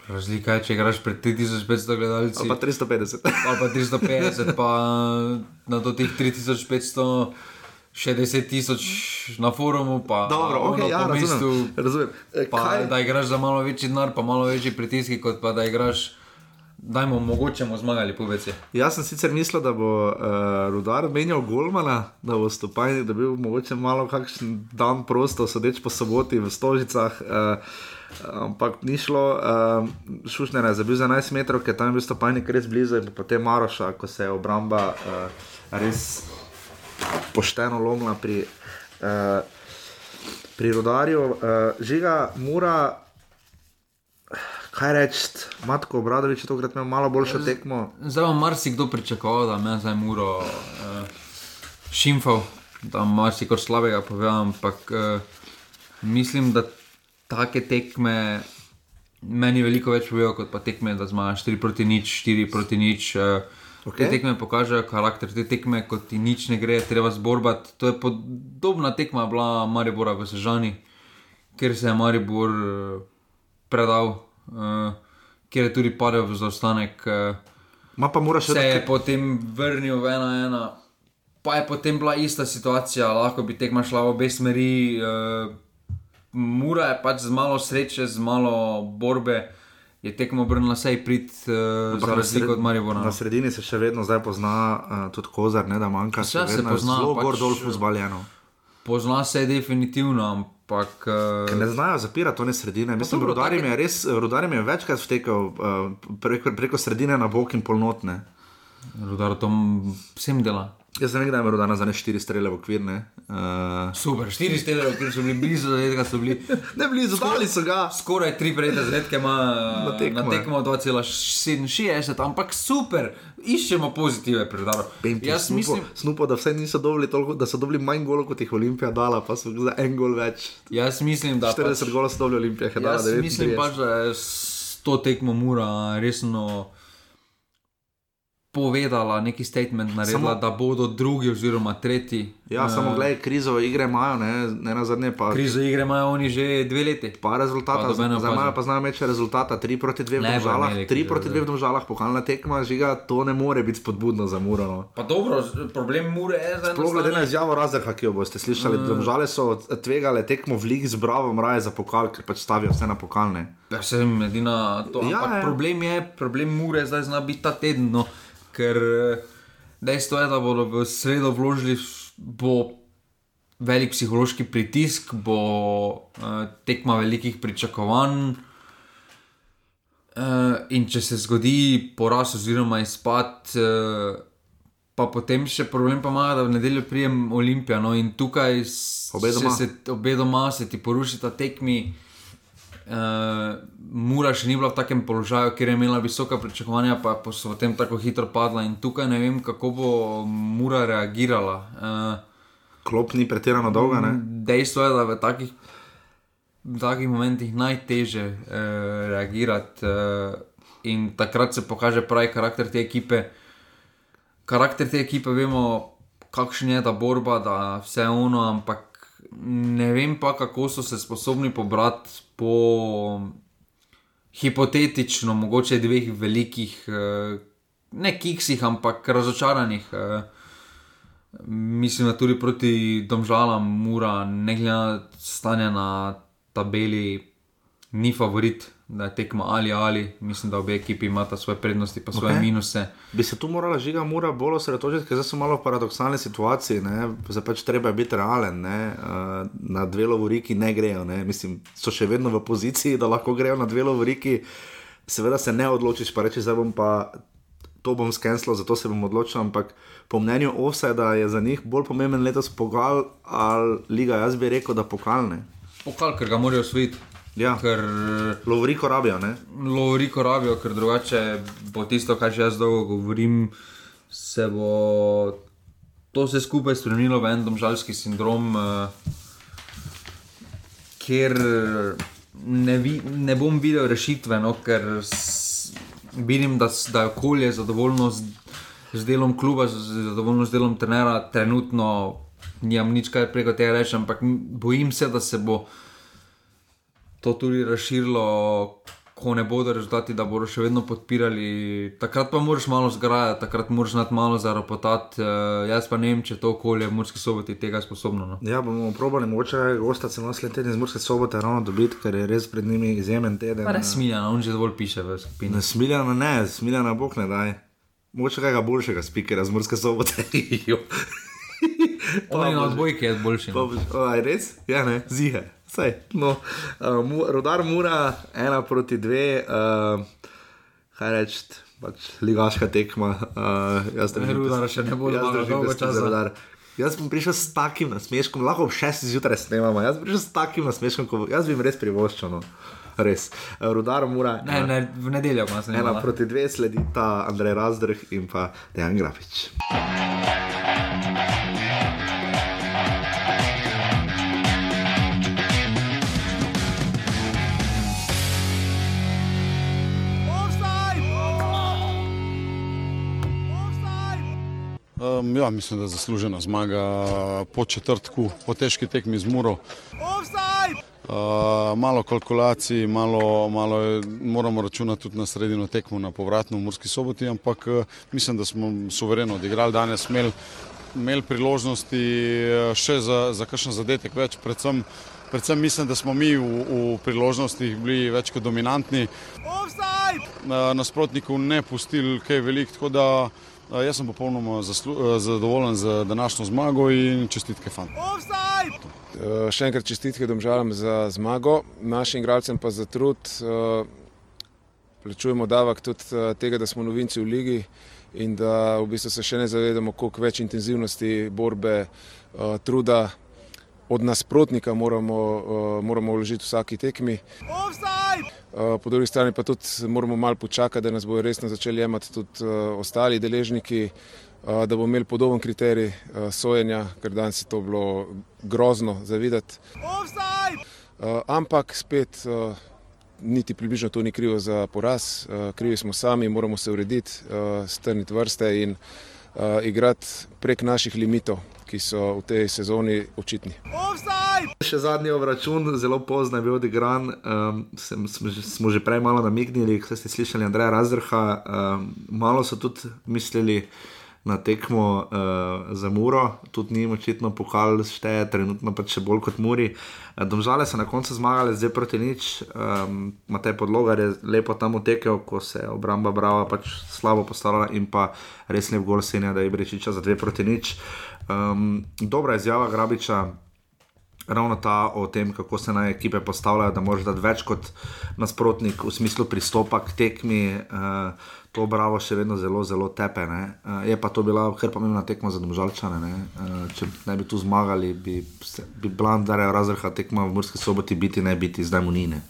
Razlika je, če igraš pred 3500 gledalci. Ali pa 350. ali pa 350, pa na do teh 3500, še 10 tisoč na forumu, pa Dobro, ono okay, ja, po mestu. razumem. razumem. E, Pa, kaj- da igraš za malo večji denar, pa malo večji pritiski, kot pa da igraš, dajmo, mogoče bomo zmagali, povedz. Jaz sem sicer mislil, da bo uh, Rudar menjal Golmana, da bo Stopajnik dobil mogoče malo kakšen dan prosto, sodeč po soboti v Stožicah. Uh, Ampak ni šlo, uh, Šušner je zabil za 11 metrov, ker tam je bil stopajnik res blizu, in potem Maroša, ko se je obramba uh, res pošteno lomila pri, uh, pri rodarju. Uh, žiga, mora, kaj reči, Matko Obradovič je tokrat imel malo boljšo tekmo. Zdaj vam marsikdo pričakoval, da me zdaj muro uh, šimfal, da marsikor slabega povem, ampak uh, mislim, da take tekme meni veliko več povejo, kot pa tekme, da zmagaš 4 proti nič, 4 proti nič. Uh, Okej. Te tekme pokažejo karakter, te tekme, ko ti nič ne gre, treba zborbati. To je podobna tekma bila Maribora v Sežani, kjer se je Maribor eh, predal, uh, kjer je tudi padel v zaostanek. Ma pa moraš se je potem vrnil v ena ena. Pa je potem bila ista situacija, lahko bi tekma šla v obe smeri. Uh, Mura je pač z malo sreče, z malo borbe, je tekmo obrnila sej prid uh, za razliko od Maribora. Na no. sredini se še vedno zdaj pozna uh, tudi kozar, ne da manjka. Vse se je pozna, Zelo pač, gor dol fuzbaljeno. Pozna se definitivno, ampak. Ker ne Uh, znajo zapirati one sredine. Mislim, dobro, rudarjem take- je res, rudarjem je večkrat vtekel uh, preko, preko sredine na bok in polnotne. Rudar to vsem dela. Jaz sem nekdaj imel rudana za ne štiri strele v okvir. Ne, uh, Super, štiri stele, ki so bili blizu, zadetka so bili. ne blizu, dali so ga. Skoraj tri prejete zadetke ima Na tekmo, na tekmo 2,67, ampak super, iščemo pozitive pri Rudaru. Jaz snupo, mislim, snupo, da vse niso dobili toliko, da so dobili manj golov kot jih Olimpija dala, pa so za en gol več. jaz mislim, da 40 pač, golov so dobili Olimpija, je dala jaz 39. mislim pač, da je to tekmo mura resno povedala, neki statement naredila, Samo- da bodo drugi oziroma tretji. Ja, eh, samo gledaj, krizo igre imajo, ne, ne na zadnje pa. Krizo igre imajo oni že dve leti. Pa rezultata, Pa imajo opaze. pa znajo meče rezultata, 3 proti 2 v državah, imeli 3 krize, proti 2 v državah, pokalna tekma, žiga, to ne more biti spodbudno za Murano. Pa dobro, problem mure je zdaj. Sploh glede na izjavo Razrha, ki jo boste slišali, Mm. uh. domžale so tvegale tekmo v ligi z Bravo, raje za pokal, ker pač stavijo vse na pokalne. Ja, sem edina to. Ja, Ja, ja. problem je, problem mure zdaj zna biti ta teden, no, ker eh, dejstvo je, da bodo v sredo vložili, bo velik psihološki pritisk, bo uh, tekma velikih pričakovanj. Uh, in če se zgodi poraz oziroma izpad, uh, pa potem še problem pa ima, da v nedeljo prijem Olimpija. No, in tukaj Obe doma. se, se, obe doma se ti porušita tekmi. Uh, Mura še ni bila v takem položaju, ker je imela visoka pričakovanja, pa pa so potem tako hitro padla. In tukaj ne vem, kako bo Mura reagirala. Uh, Klop ni pretirano dolga, ne? Dejstvo je, da v takih, v takih momentih najteže uh, reagirati uh, in takrat se pokaže pravi karakter te ekipe. Karakter te ekipe vemo, kakšen je ta borba, da vse ono, ampak ne vem pa, kako so se sposobni pobrati po hipotetično, mogoče dveh velikih, uh, ne kiksih, ampak razočaranih. Uh, Mislim, da tudi proti domžalam, mura, ne glede na stanje na tabeli, ni favorit, da je tekma ali ali. Mislim, da obe ekipi imata svoje prednosti in svoje Ok. okay. minuse. Bi se tu morala žiga mura bolj osredotočiti, ker so malo v paradoksalni situaciji. Ne? Zdaj pač treba je biti realen. Ne? Uh, na dve lovoriki ne grejo. Ne? Mislim, so še vedno v poziciji, da lahko grejo na dve lovoriki. Seveda se ne odločiš, pa reči, zdaj bom pa to bom skenslil, zato se bom odločil. Ampak po mnenju Offseda je za njih bolj pomemben letos pokal ali liga. Jaz bi rekel, da pokalne. Pokal, ker ga morajo osvojiti. Ja. Ker Lovriko rabijo, ne? Lovriko rabijo, ker drugače bo tisto, kar že jaz dolgo govorim, se bo to vse skupaj spremenilo v en domžalski sindrom, uh, kjer ne, vi, ne bom videl rešitve, no, ker vidim, da, da je okolje zadovoljno z, z delom kluba, zadovoljno z delom trenera, trenutno nimam nič kaj preko tega reči, ampak bojim se, da se bo to tudi razširilo, ko ne bodo rezultati, da bodo še vedno podpirali. Takrat pa moraš malo zgrajati, takrat moraš znati malo zaropotati. Uh, jaz pa ne vem, če to okolje v Murski soboti tega sposobno. No. Ja, bomo probali, mogoče gosta celo naslednji teden iz Murske sobote ravno dobiti, ker je res pred njimi izjemen teden. Res smiljano, on že dovolj piše v skupini. Ne smiljana, ne, smiljana bog ne daj. Mogoče kakega boljšega spikera z Murske sobote. Jo. On je na odbojki, je boljši. No. Aj, res? Ja, ne, zihe. Saj, no, uh, mu, rodar mura, ena proti dve, uh, kaj reči, pač ligaška tekma. Uh, jaz Rudara pesti- še ne bo jaz zmagal držim dolgo časa. Jaz bom prišel s takim nasmeškom, lahko ob 6 zjutraj snemamo, jaz bom prišel s takim nasmeškom, ko, bo- jaz bi jim res privoščil. No. Res. Rudar mura. Ne, ne, v nedeljo pa sem Ena proti dve sledita Andrej Razdrh in pa Dejan Grafič. Um, ja, mislim, da je zaslužena zmaga po četrtku, po težki tekmi z Muro. Uh, malo kalkulacij, malo, malo je, moramo računati tudi na sredino tekmo, na povratno v Murski soboti, ampak uh, mislim, da smo suvereno odigrali danes, imeli imel priložnosti uh, še za, za kakšen zadetek več, predvsem, predvsem mislim, da smo mi v, v priložnostih bili več kot dominantni. Uh, nasprotnikov ne pustili kaj veliko, tako da jaz sem popolnoma uh, zadovoljen z današnjo zmago in čestitke fantom. Uh, Še enkrat čestitke domžalam za zmago, našim igralcem pa za trud. Uh, Plačujemo davek tudi tega, da smo novinci v ligi in da v bistvu se še ne zavedamo, koliko več intenzivnosti, borbe, uh, truda od nasprotnika moramo, uh, moramo vložiti vsaki tekmi. Uh, Po drugi strani pa tudi moramo malo počakati, da nas bodo resno začeli jemati tudi uh, ostali deležniki, da bomo imeli podoben kriterij sojenja, ker danes je to bilo grozno za videti. Uh, ampak spet niti približno to ni krivo za poraz, krivi smo sami, moramo se urediti, strniti vrste in igrati prek naših limitov, ki so v tej sezoni očitni. Še zadnji obračun, zelo pozno je bil odigran. Um, sem, smo, že, smo že prej malo namignili, ko ste slišali Andreja Razdrha. Um, malo so tudi mislili na tekmo uh, za Muro, tudi njim očitno pokal šteje, trenutno pa še bolj kot Muri. Uh, Domžale so na koncu zmagali, zdaj proti nič. Um, Matej Podlogar je lepo tam utekel, ko se je obramba Brava pač slabo postavila in pa res lep gol senja, da je Brečiča za dve proti nič. Um, dobra izjava Grabiča, ravno ta o tem, kako se naj ekipe postavljajo, da moraš dati več kot nasprotnik v smislu pristopa k tekmi. Uh, to bravo še vedno zelo, zelo tepe. Uh, je pa to bila kar pomembna tekma za domžalčane. Uh, če ne bi tu zmagali, bi, bi Blandare razrha tekma v Murski soboti biti, ne biti, zdaj mu nine.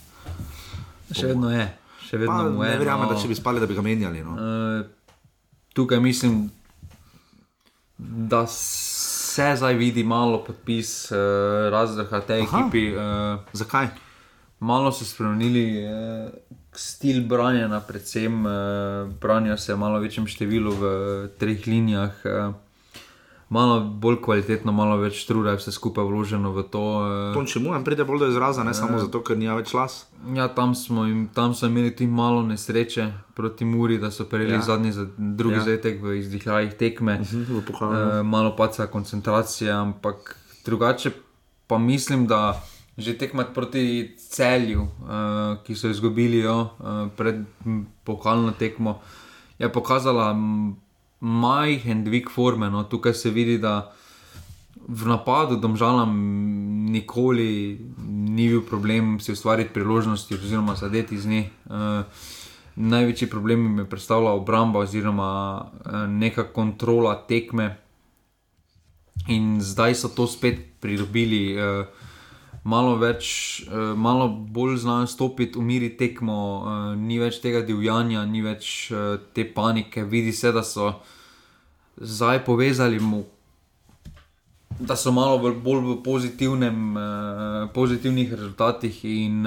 Še vedno je. Še vedno Pa, je. ne verjamem, no. da če bi spali, da bi ga menjali. No. Uh, tukaj mislim, da se zdaj vidi malo podpis uh, razrha tej Aha. ekipi. Uh, Zakaj? Malo so spremenili uh, stil branjenja, predvsem uh, branijo se v malo večjem številu v treh linijah. Uh, Malo bolj kvalitetno, malo več truda je vse skupaj vloženo v to. Uh, Tonči mu pride bolj do izraza, ne samo zato, ker nima več las. Ja, tam smo, im, tam so imeli tudi malo nesreče proti Muri, da so prejeli Ja. zadnji, za, drugi Ja. zadetek v izdihljajih tekme. v pokalu, ja. e, malo paca koncentracije, ampak drugače pa mislim, da že tekmat proti celju, e, ki so izgubili jo e, pred pokalno tekmo, je pokazala majhen dvig forme. No. Tukaj se vidi, da v napadu domžalam nikoli ni bil problem si ustvariti priložnosti oziroma zadeti z nje. Uh, največji problem jim je predstavljala obramba oziroma uh, neka kontrola tekme. In zdaj so to spet pridobili. Uh, malo, več, uh, malo bolj znajo stopiti, umiri tekmo, uh, ni več tega divjanja, ni več uh, te panike. Vidi se, da so zdaj povezali mu. Da so malo bolj v pozitivnem, eh, pozitivnih rezultatih, in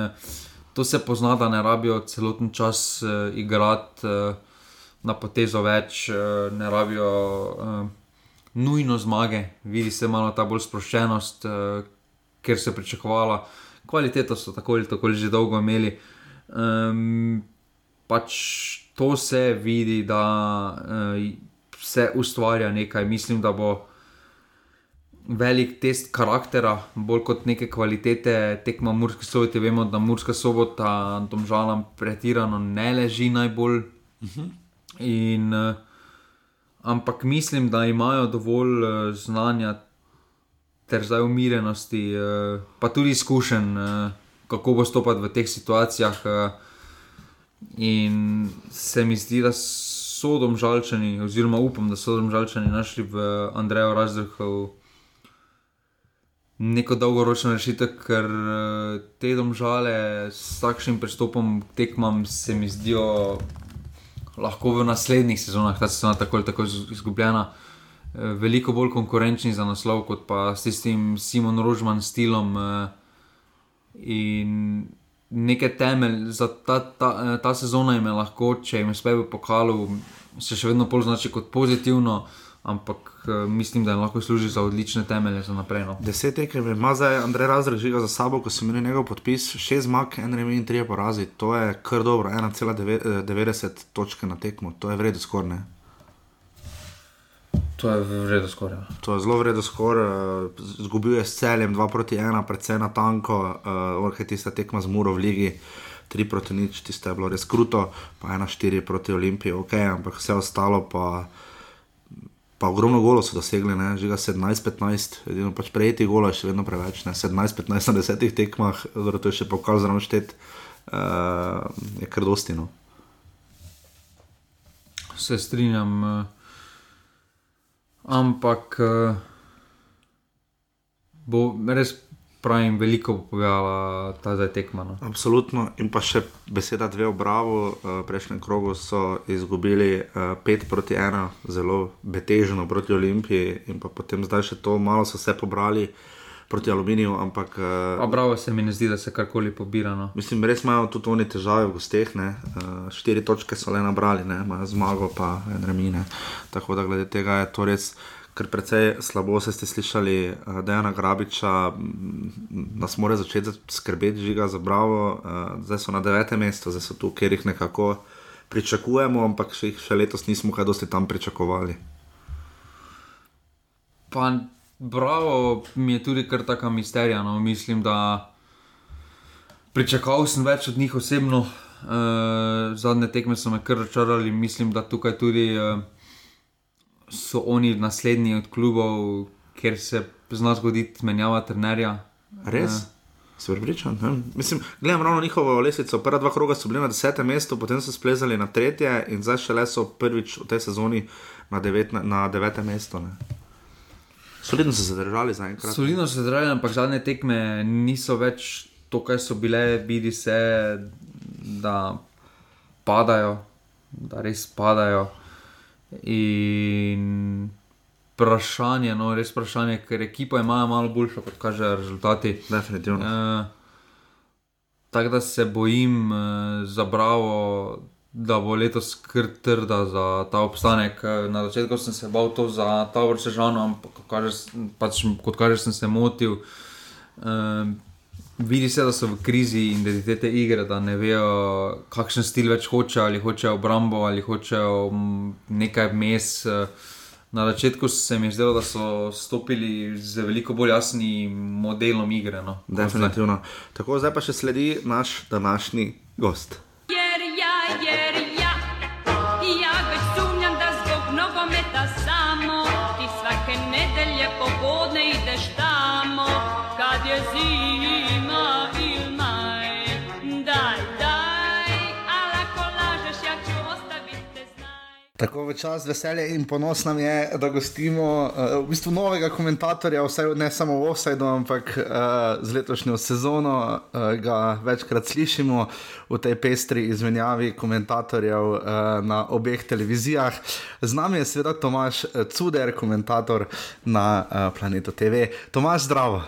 to se pozna, da ne rabijo celoten čas eh, igrati eh, na potezo več, eh, ne rabijo eh, nujno zmage, vidi se malo ta bolj sproščenost, eh, ker se je pričakovala, kvaliteto so tako ali tako že dolgo imeli. Um, pač to se vidi, da uh, se ustvarja nekaj. Mislim, da bo velik test karaktera, bolj kot neke kvalitete tekma Murske sobote. Vemo, da Murska sobota tam žalam pretirano ne leži najbolj. Uh -huh. In, uh, ampak mislim, da imajo dovolj uh, znanja ter zdaj umirenosti, uh, pa tudi izkušenj, uh, kako bo stopiti v teh situacijah. Uh, in se mi zdi, da so domžalčani, oziroma upam, da so domžalčani našli v Andreju Razdrhu neko dolgoročno rešitev, ker te domžale s takšnim pristopom k tekmam se mi zdijo lahko v naslednjih sezonah, ta sezona tako ali tako izgubljena. Veliko bolj konkurenčni za naslov, kot pa s tistim Simon Rožman stilom. In neke temelje za ta, ta, ta sezona jim je lahko, če jim uspe v pokalu, se še vedno poznači kot pozitivno, ampak mislim, da jim lahko služi za odlične temelje za naprej. No. Deset tekem ima zdaj Andrej Razdrg žiga za sabo, ko sem imel njegov podpis, šest zmag, en remi in tri porazi, to je kar dobro, 1,90 točke na tekmo, to je vredno skoraj. To je vredno skoraj. Ja. To je zelo vredno skoraj. Zgubil je s celjem 2 proti 1, predvsem na tanko, uh, tista tekma z Muro v Ligi. 3 proti nič, tiste je bilo res kruto, pa 1-4 proti Olimpiji, ok, ampak vse ostalo pa, pa ogromno golo so dosegli, ne? že 17-15, edino pač prejeti golo je še vedno preveč, 17-15 na desetih tekmah, zelo to je še pokal za naštet, uh, je kar dostino. Se strinjam. Uh ampak uh, bo res pravim, veliko povedala ta zdaj tekma. No. Absolutno. In pa še beseda dve obravo. Uh, prejšnjem krogu so izgubili 5 uh, proti 1, zelo betežno proti Olimpiji, in potem zdaj še to, malo so se pobrali. Proti aluminiju, ampak. Uh, Bravo se mi ne zdi, da se karkoli pobira. No. Mislim, res imajo tudi oni težave v gosteh. Uh, štiri točke so le nabrali, imajo zmago, pa en remine. Tako da glede tega je to res kar precej slabo. Se ste slišali, uh, da je ena grabiča, da smo morali začeti skrbeti žiga za Bravo. Uh, zdaj so na devetem mestu, zdaj so tu, kjer jih nekako pričakujemo, ampak še, še letos nismo kaj dosti tam pričakovali. Pa Bravo, mi je tudi kar taka misterija. No. Mislim, da pričakoval sem več od njih osebno. Uh, zadnje tekme so me kar računali, mislim, da tukaj tudi uh, so oni naslednji od klubov, kjer se zna zgoditi menjava trenerja. Res? Uh, Se pripričam. Mislim, gledam ravno njihovo lesnico. Prva dva kroga so bili na desetem mestu, potem so splezali na tretje in zdaj šele so prvič v tej sezoni na, devet, na devetem mestu. Ne. Solidno so se zadržali za enkrat. Solidno so se zadržali, ampak zadnje tekme niso več to, kar so bile, vidi se, da padajo, da res padajo. In vprašanje, no, res vprašanje, ker ekipa ima malo boljša, kot kažejo rezultati. Definitivno. Uh, tako da se bojim uh, za Bravo da bo letos kar trda za ta obstanek. Na začetku sem se bal to za ta vrsežano, ampak kaže, pač, kot kaže, sem se motil. Um, vidi se, da so v krizi identitete igre, da ne vejo, kakšen stil več hoče, ali hočejo obrambo, ali hočejo nekaj vmes. Na začetku se mi je zdelo, da so stopili z veliko bolj jasnim modelom igre. No, Definitivno. Tako, zdaj pa še sledi naš današnji gost. Tako v čas veselje in ponos nam je, da gostimo uh, v bistvu novega komentatorja, vse ne samo v Offsideu, ampak uh, z letošnjo sezono uh, ga večkrat slišimo v tej pestri izmenjavi komentatorjev uh, na obeh televizijah. Z nami je seveda Tomaš Cuder, komentator na uh, Planetu TV. Tomaš, zdravo.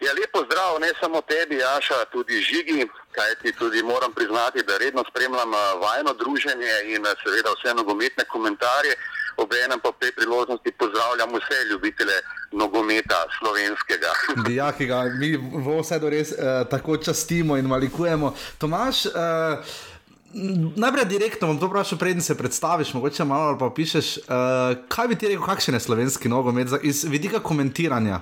Ja, lepo zdrav, ne samo tebi, Aša, tudi žigi, kajti tudi moram priznati, da redno spremljam vajno druženje in seveda vse nogometne komentarje. Obenem pa pri priložnosti pozdravljam vse ljubitele nogometa slovenskega. Ja, ki ga mi v vsedu res uh, tako častimo in malikujemo. Tomaš, uh, najprej direktno bom to vprašal, preden se predstaviš, mogoče malo pa pišeš, uh, kaj bi ti rekel, kakšen je slovenski nogomet iz vidika komentiranja?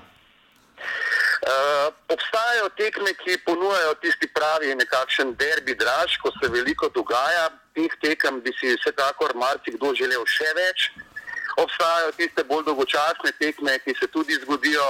Uh, obstajajo tekme, ki ponujajo tisti pravi nekakšen derbi draž, ko se veliko dogaja. Teh tekem bi si vsekakor marsikdo želel še več. Obstajajo tiste bolj dolgočasne tekme, ki se tudi zgodijo.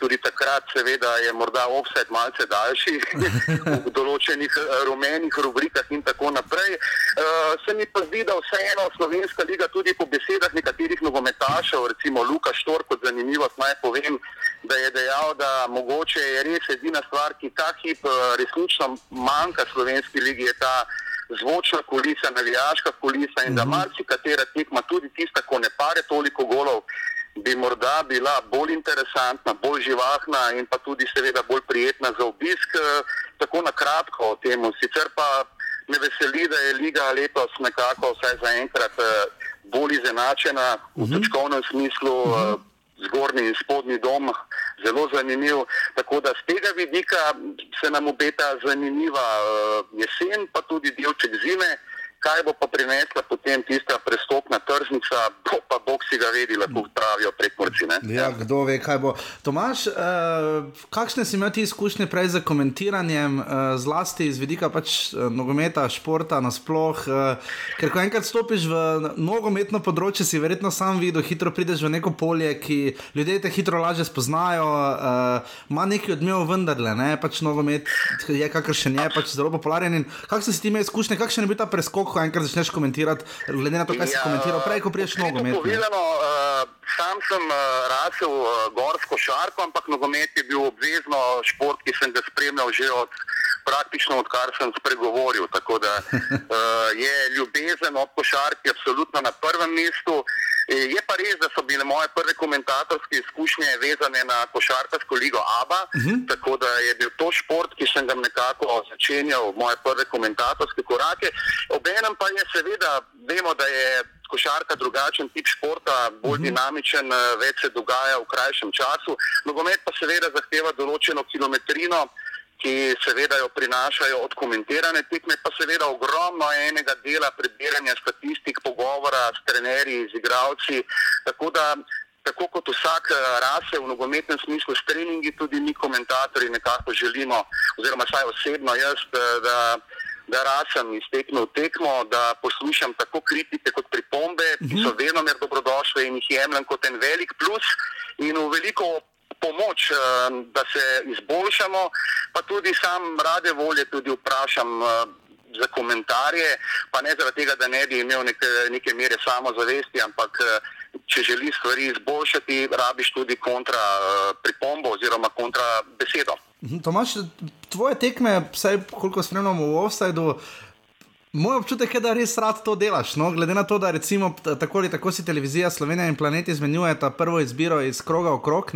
Tudi takrat, seveda, je morda offset malce daljši v določenih rumenih rubrikah in tako naprej. Uh, se mi pa zdi, da vseeno Slovenska liga tudi po besedah nekaterih nogometašev, recimo Luka Štor, kot zanimivost naj povem, da je dejal, da mogoče je res edina stvar, ki ta hip resnično manjka Slovenski ligi, je ta zvočna kulisa, navijaška kulisa in da marsikatera tekma, tudi tista, ko ne pare toliko golov, bi morda bila bolj interesantna, bolj živahna in pa tudi seveda bolj prijetna za obisk. Tako na kratko o tem. Sicer pa me veseli, da je liga letos nekako vsaj zaenkrat bolj izenačena v točkovnem smislu. Uh -huh zgornji in spodnji dom, zelo zanimiv. Tako da z tega vidika se nam obeta zanimiva uh, jesen, pa tudi delček zime. Kaj bo pa prinesla potem tista prestopna tržnica, bo pa Bog si ga vedi, lahko pravijo prekmorci. Ja, kdo ve, kaj bo. Tomaš, uh, kakšne si imel ti izkušnje prej z komentiranjem, uh, zlasti iz vidika pač uh, nogometa, športa nasploh? Uh, ker ko enkrat stopiš v nogometno področje, si verjetno sam videl, hitro prideš v neko polje, ki ljudje te hitro lažje spoznajo, ima uh, neki odmev vendarle, ne? pač nogomet je kakršen je, pač zelo popularen. Kakšne si ti imel izkušnje, kakšen je bil ta preskok? Ko enkrat začneš komentirati, glede na to, kaj ja, si komentiral prej, ko priješ nogomet. Povedano, uh, sam sem uh, rasel uh, gorsko šarko, ampak nogomet je bil obvezno šport, ki sem ga spremljal že od. Praktično odkar sem spregovoril. Tako da uh, je ljubezen ob košarki absolutno na prvem mestu. Je pa res, da so bile moje prve komentatorske izkušnje vezane na košarkarsko ligo ABA, uh -huh. tako da je bil to šport, ki sem ga nekako začenjal, moje prve komentatorske korake. Obenem pa je seveda, vemo, da je košarka drugačen tip športa, bolj uh -huh. dinamičen, več se dogaja v krajšem času. Nogomet pa seveda zahteva določeno kilometrino ki seveda jo prinašajo od komentirane tekme, pa seveda ogromno enega dela prebiranja statistik, pogovora s trenerji, z igravci. Tako da, tako kot vsak eh, rase v nogometnem smislu s treningi, tudi mi komentatorji nekako želimo, oziroma saj osebno jaz, eh, da, da rasem iz tekme v tekmo, da poslušam tako kritike kot pripombe, ki so vedno mer dobrodošle in jih jemljem kot en velik plus. In v veliko pomoč, eh, da se izboljšamo, pa tudi sam rade volje tudi vprašam eh, za komentarje, pa ne zaradi tega, da ne bi imel neke, neke mere samozavesti, ampak eh, če želi stvari izboljšati, rabiš tudi kontra pripombo oziroma kontra besedo. Mhm, Tomaš, tvoje tekme, vsaj koliko spremljamo v offsajdu, Moj občutek je, da res rad to delaš. No? Glede na to, da recimo, tako ali tako si televizija Slovenija in planet izmenjujeta prvo izbiro iz kroga v krog,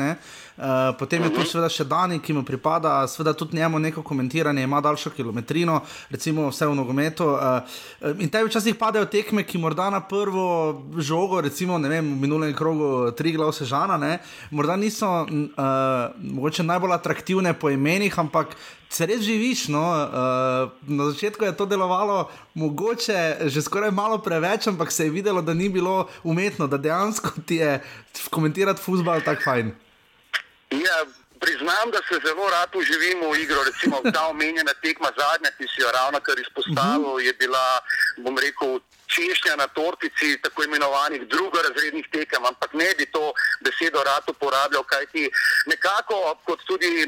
uh, potem je tu seveda še Dani, ki mu pripada, seveda tudi njemu neko komentiranje, ima daljšo kilometrino, recimo vse v nogometu. Uh, in te včasih padajo tekme, ki morda na prvo žogo, recimo vem, v minulem krogu tri glav sežana, ne? morda niso uh, najbolj atraktivne po imenih, ampak se res živiš. No? Uh, na začetku je to delovalo, mogoče že skoraj malo preveč, ampak se je videlo, da ni bilo umetno, da dejansko ti je komentirati futbol tako fajn. Ja. Priznam, da se zelo rad uživim v igro. Recimo ta omenjena tekma zadnja, ki si jo ravno kar izpostavil, uh -huh. je bila, bom rekel, češnja na tortici tako imenovanih drugorazrednih tekem, ampak ne bi to besedo rad uporabljal, kajti nekako kot tudi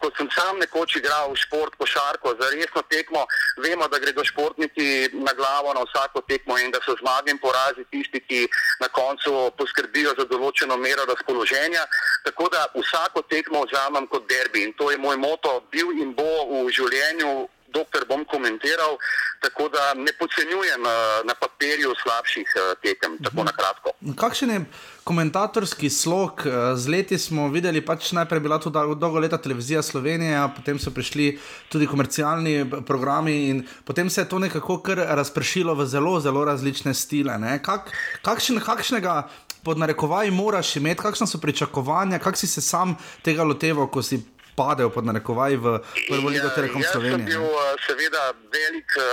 ko sem sam nekoč igral šport, košarko, za resno tekmo, vemo, da gredo športniki na glavo na vsako tekmo in da so zmagi in porazi tisti, ki na koncu poskrbijo za določeno mero razpoloženja. Tako da vsako tekmo vzamem kot derbi in to je moj moto, bil in bo v življenju dokler bom komentiral, tako da ne podcenjujem uh, na papirju slabših uh, tekem, tako na kratko. Kakšen je komentatorski slog? Eh, z leti smo videli, pač najprej bila to dolgo leta televizija Slovenija, potem so prišli tudi komercialni programi in potem se je to nekako kar razpršilo v zelo, zelo različne stile. Kak, kakšen, kakšnega pod narekovaji moraš imeti, kakšna so pričakovanja, kak si se sam tega loteval, ko si padejo pod narekovaj v prvo ligo ja, Telekom Slovenije. Jaz sem bil uh, seveda velik uh,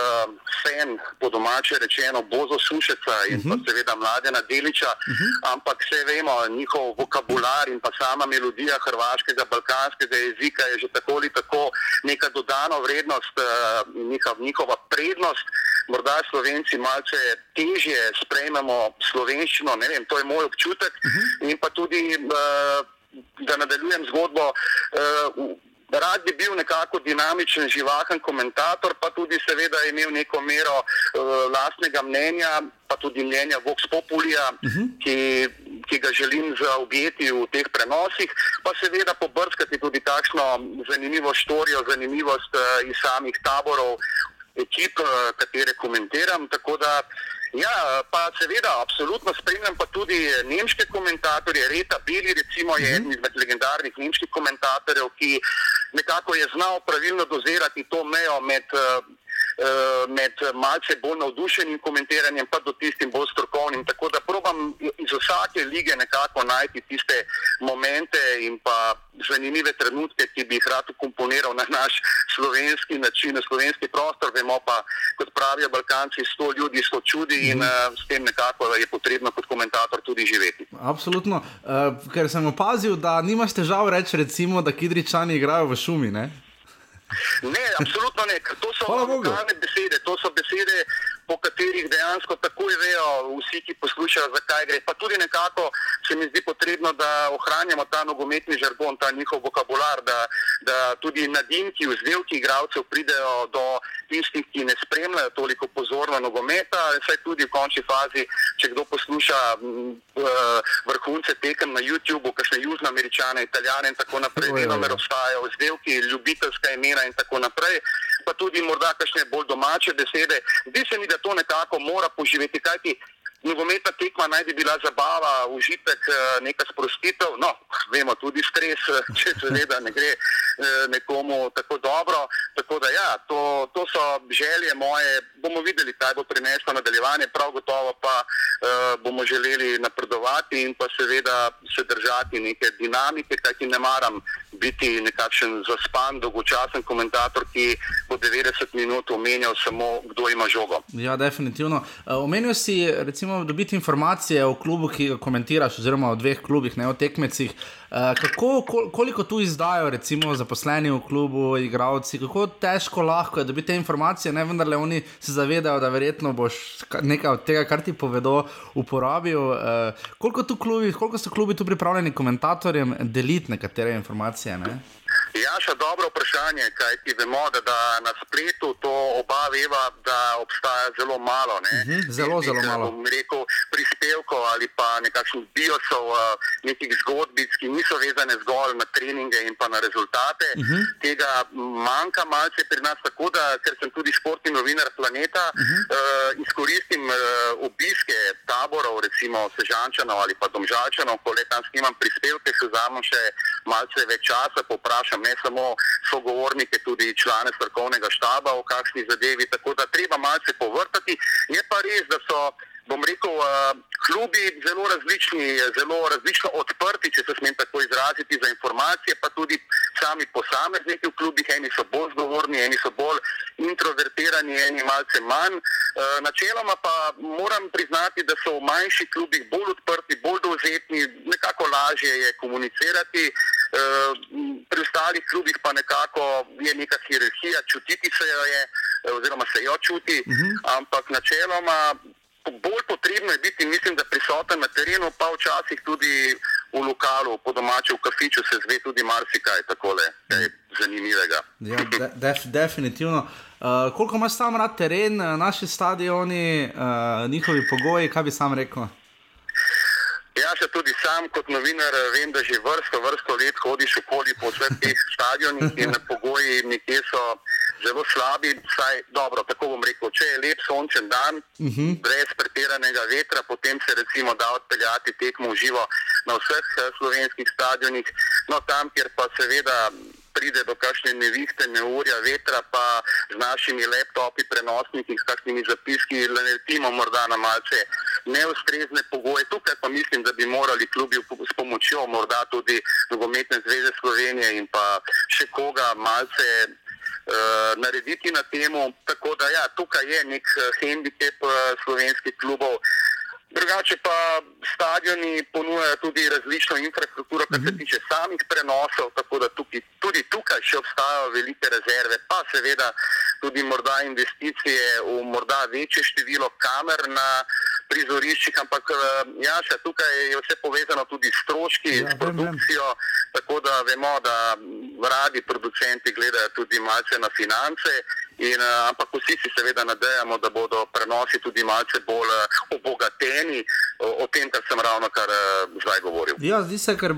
fan, po domače rečeno, Bozo Sušeca in uh -huh. pa mhm. seveda Mladena Deliča, uh mhm. -huh. ampak vse vemo, njihov vokabular in pa sama melodija hrvaškega, balkanskega jezika je že tako ali tako neka dodana vrednost, uh, njihov, njihova prednost. Morda slovenci malce težje sprejmemo slovenščino, ne vem, to je moj občutek. Uh mhm. -huh. In pa tudi uh, da nadaljujem zgodbo. Uh, rad bi bil nekako dinamičen, živahen komentator, pa tudi seveda imel neko mero uh, lastnega mnenja, pa tudi mnenja Vox Populija, uh mhm. -huh. ki, ki ga želim zaobjeti v teh prenosih, pa seveda pobrskati tudi takšno zanimivo štorijo, zanimivost uh, iz samih taborov, ekip, uh, katere komentiram. Tako da uh, Ja, pa seveda, absolutno spremljam pa tudi nemške komentatorje. Reta Bili, recimo, je eden mm -hmm. izmed legendarnih nemških komentatorjev, ki nekako je znal pravilno dozirati to mejo med Eh, med malce bolj navdušenim komentiranjem, pa do tistim bolj strokovnim. Tako da probam iz vsake lige nekako najti tiste momente in pa zanimive trenutke, ki bi jih rad ukomponiral na naš slovenski način, na slovenski prostor. Vemo pa, kot pravijo Balkanci, sto ljudi, sto čudi in uh, s tem nekako je potrebno kot komentator tudi živeti. Absolutno, uh, ker sem opazil, da nimaš težav reči, recimo, da kidričani igrajo v šumi. Ne? Ne, absolutno ne, ker to so lokalne besede, to so besede, po katerih dejansko takoj vejo vsi, ki poslušajo, zakaj gre. Pa tudi nekako se mi zdi potrebno, da ohranjamo ta nogometni žargon, ta njihov vokabular, da, da tudi nadimki, vzdelki igralcev pridejo do tistih, ki ne spremljajo toliko pozorno nogometa. Saj tudi v končni fazi, če kdo posluša vrhunce tekem na YouTubu, kakšne južnoameričane, italijane in tako naprej, vedno me obstajajo vzdelki, ljubiteljska imena in tako naprej pa tudi morda kakšne bolj domače besede. Zdi se mi, da to nekako mora poživeti, kajti nogometna tekma naj bi bila zabava, užitek, eh, neka sprostitev. No, vemo tudi stres, eh, če seveda ne gre eh, nekomu tako dobro. Tako da ja, to, to so želje moje. Bomo videli, kaj bo prineslo nadaljevanje, prav gotovo pa uh, bomo želeli napredovati in pa seveda se držati neke dinamike, kajti ne maram biti nekakšen zaspan, dolgočasen komentator, ki bo 90 minut omenjal samo, kdo ima žogo. Ja, definitivno. Uh, omenil si, recimo, dobiti informacije o klubu, ki ga komentiraš, oziroma o dveh klubih, ne o tekmecih. Uh, kako, kol, koliko tu izdajo, recimo, zaposleni v klubu, igravci, kako težko lahko je dobiti te informacije, ne vendar le oni se zavedajo, da verjetno boš nekaj od tega, kar ti povedo, uporabil. Uh, koliko, klubi, koliko so klubi tu pripravljeni komentatorjem deliti nekatere informacije? Ne? Ja, še dobro vprašanje, kaj ti vemo, da, da na spletu to oba veva, da obstaja zelo malo. Ne? Uh -huh, zelo, zelo malo. Rekel, prispevkov ali pa nekakšnih biosov, nekih zgodbic, ki niso vezane zgolj na treninge in pa na rezultate. Uh -huh. Tega manjka malce pri nas, tako da, ker sem tudi športni novinar planeta, uh -huh. uh, izkoristim uh, obiske taborov, recimo Sežančanov ali pa Domžalčanov, ko le tam snimam prispevke, se vzamem še malce več časa, poprašam ne samo sogovornike, tudi člane strokovnega štaba o kakšni zadevi, tako da treba malce povrtati. Je pa res, da so, bom rekel, uh, klubi zelo različni, zelo različno odprti, če se smem tako izraziti, za informacije, pa tudi sami posamezniki v klubih, eni so bolj zgovorni, eni so bolj introvertirani, eni malce manj. Uh, načeloma pa moram priznati, da so v manjših klubih bolj odprti, bolj dovzetni, nekako lažje je komunicirati. Uh, pri ostalih klubih pa nekako je neka hierarhija, čutiti se jo je, oziroma se jo čuti, uh mhm. -huh. ampak načeloma bolj potrebno je biti, mislim, da prisoten na terenu, pa včasih tudi v lokalu, po domačem, v kafiču se zve tudi marsikaj takole. zanimivega. Ja, de, def, definitivno. Uh, koliko imaš sam rad teren, naši stadioni, uh, njihovi pogoji, kaj bi sam rekel? Ja, se tudi sam kot novinar vem, da že vrsto, vrsto let hodiš okoli po vseh teh stadionih in pogoji nekje so zelo slabi. Saj, dobro, tako bom rekel, če je lep sončen dan, uh -huh. brez pretiranega vetra, potem se recimo da odpeljati tekmo v živo na vseh slovenskih stadionih. No, tam, kjer pa seveda pride do kakšne nevihte, neurja, vetra, pa z našimi laptopi, prenosniki, s kakšnimi zapiski, letimo morda na malce neustrezne pogoje. Tukaj pa mislim, da bi morali klubi s pomočjo morda tudi nogometne zveze Slovenije in pa še koga malce narediti na temu. Tako da ja, tukaj je nek handicap uh, slovenskih klubov. Drugače pa stadioni ponujajo tudi različno infrastrukturo, kar se tiče samih prenosov, tako da tukaj, tudi tukaj še obstajajo velike rezerve, pa seveda tudi morda investicije v morda večje število kamer na prizoriščih, ampak ja, še tukaj je vse povezano tudi s stroški, ja, s produkcijo, tako da vemo, da radi producenti gledajo tudi malce na finance. In, ampak vsi si seveda nadejamo, da bodo prenosi tudi malce bolj obogateni o, o tem, kar sem ravno kar zdaj govoril. Ja, zdi se, ker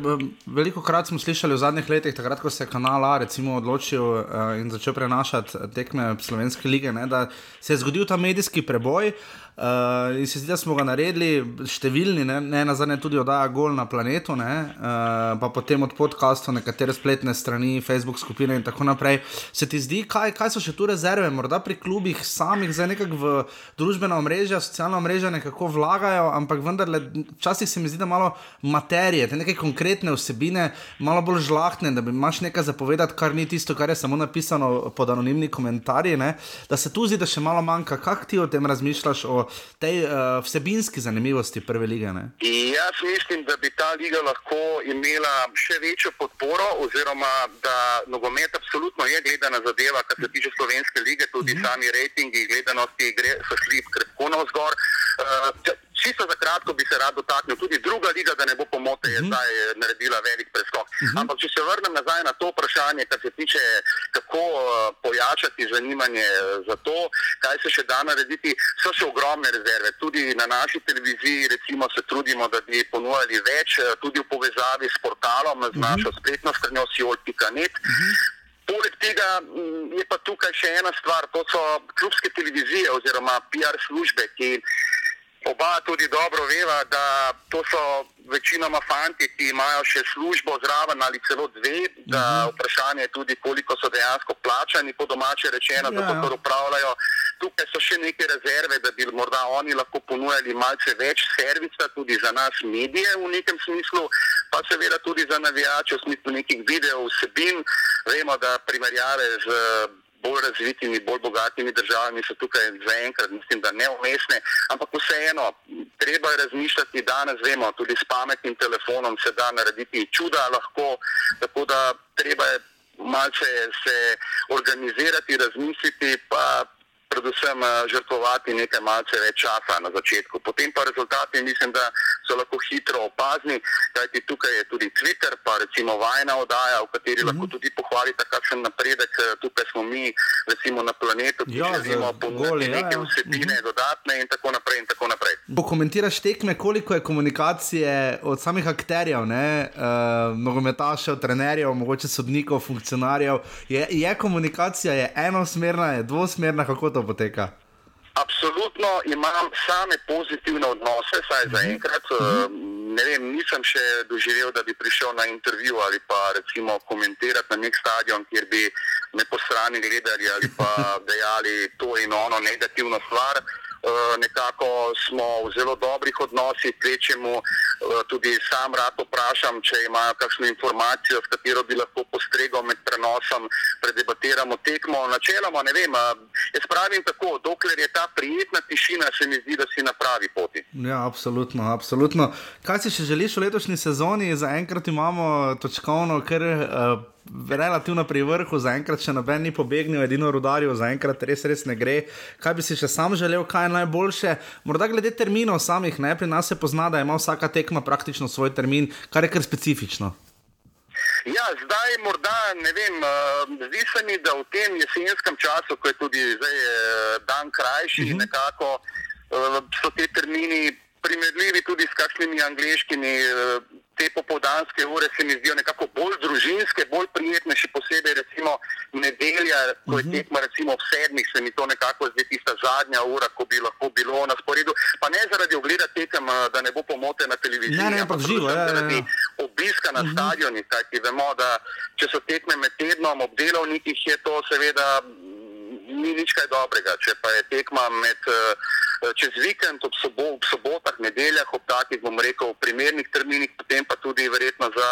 veliko krat smo slišali v zadnjih letih, takrat, ko se je kanal A recimo odločil uh, in začel prenašati tekme Slovenske lige, ne, da se je zgodil ta medijski preboj. Uh, in se da smo ga naredili, številni, ne, ne na zadnje, tudi oddaja Gol na planetu, ne, uh, pa potem od podcastov, nekatere spletne strani, Facebook skupine in tako naprej. Se ti zdi, kaj, kaj so še tu rezerve, morda pri klubih samih, zdaj nekako v družbena omrežja, socialna omrežja nekako vlagajo, ampak vendarle, včasih se mi zdi, da malo materije, te neke konkretne vsebine, malo bolj žlahtne, da bi imaš nekaj zapovedati, kar ni tisto, kar je samo napisano pod anonimni komentarji, ne, da se tu zdi, da še malo manjka. Kaj ti o tem razmišljaš? O, tej uh, vsebinski zanimivosti prve lige. Ne? Jaz mislim, da bi ta liga lahko imela še večjo podporo, oziroma da nogomet absolutno je gledana zadeva, kar se tiče slovenske lige, tudi mm -hmm. sami rejtingi gledanosti gre, so šli krepko navzgor. Uh, Čisto za kratko bi se rad dotaknil tudi druga liga, da ne bo pomote, je zdaj naredila velik preskok. Uh -huh. Ampak če se vrnem nazaj na to vprašanje, kar se tiče, kako uh, pojačati zanimanje za to, kaj se še da narediti, so še ogromne rezerve. Tudi na naši televiziji recimo, se trudimo, da bi ponujali več, tudi v povezavi s portalom, z našo spletno stranjo siol.net. Uh -huh. Poleg tega je pa tukaj še ena stvar, to so klubske televizije oziroma PR službe, ki Oba tudi dobro veva, da to so večinoma fanti, ki imajo še službo zraven ali celo dve. Da vprašanje je tudi, koliko so dejansko plačani, po domače rečeno, da to kar upravljajo. Tukaj so še neke rezerve, da bi morda oni lahko ponujali malce več servisa tudi za nas medije v nekem smislu, pa seveda tudi za navijače v smislu nekih videov vsebin. Vemo, da primerjave z bolj razvitimi, bolj bogatimi državami so tukaj zaenkrat, mislim, da neumestne, ampak vseeno, treba razmišljati, danes vemo, tudi s pametnim telefonom se da narediti čuda lahko, tako da treba je malce se organizirati, razmisliti, pa predvsem žrtvovati nekaj malce več časa na začetku. Potem pa rezultati mislim, da so lahko hitro opazni, kajti tukaj je tudi Twitter, pa recimo vajna oddaja, v kateri uh -huh. lahko tudi pohvalite kakšen napredek. Tukaj smo mi, recimo na planetu, ki ja, želimo ponuditi neke ja, vsebine, uh -huh. dodatne in tako naprej. In tako naprej. Pokomentiraš tekme, koliko je komunikacije od samih akterjev, uh, nogometašev, trenerjev, mogoče sodnikov, funkcionarjev. Je, je komunikacija je enosmerna, je dvosmerna, kako to poteka? Absolutno imam same pozitivne odnose, saj za enkrat. Ne vem, nisem še doživel, da bi prišel na intervju ali pa recimo komentirati na nek stadion, kjer bi me po strani gledali ali pa dejali to in ono negativno stvar. Nekako smo v zelo dobrih odnosih, kvečemu tudi sam rad vprašam, če imajo kakšno informacijo, s katero bi lahko postregal med prenosom, predebatiramo tekmo. Načeloma ne vem, jaz pravim tako, dokler je ta prijetna tišina, se mi zdi, da si na pravi poti. Ja, absolutno, absolutno. Kaj si še želiš v letošnji sezoni? Zaenkrat imamo točkovno, ker. Uh, Relativno pri vrhu, zaenkrat še noben ni pobegnil, edino rudarju, zaenkrat res, res ne gre. Kaj bi si še sam želel, kaj je najboljše? Morda glede terminov samih, ne? pri nas se pozna, da ima vsaka tekma praktično svoj termin, kar je kar specifično. Ja, zdaj morda ne vem, uh, zdi se mi, da v tem jesenskem času, ko je tudi zdaj uh, dan krajši, uh -huh. nekako uh, so te termini primerljivi tudi s kakšnimi angliškimi. Te popoldanske ure se mi zdijo nekako bolj družinske, bolj prijetne, še posebej recimo nedelja, ko je mhm. tekma recimo v sedmih, se mi to nekako zdi tista zadnja ura, ko bi lahko bilo na sporedu. Pa ne zaradi ogleda tekem, da ne bo pomote na televiziji, ne, ne, ampak živo, ja, zaradi ja, ja. obiska na uh -huh. stadionih, kajti vemo, da če so tekme med tednom ob delovnikih, je to seveda ni nič kaj dobrega. Če pa je tekma med, eh, čez vikend, ob, sobo, ob sobotah, nedeljah, ob takih, bom rekel, primernih terminih, potem pa tudi verjetno za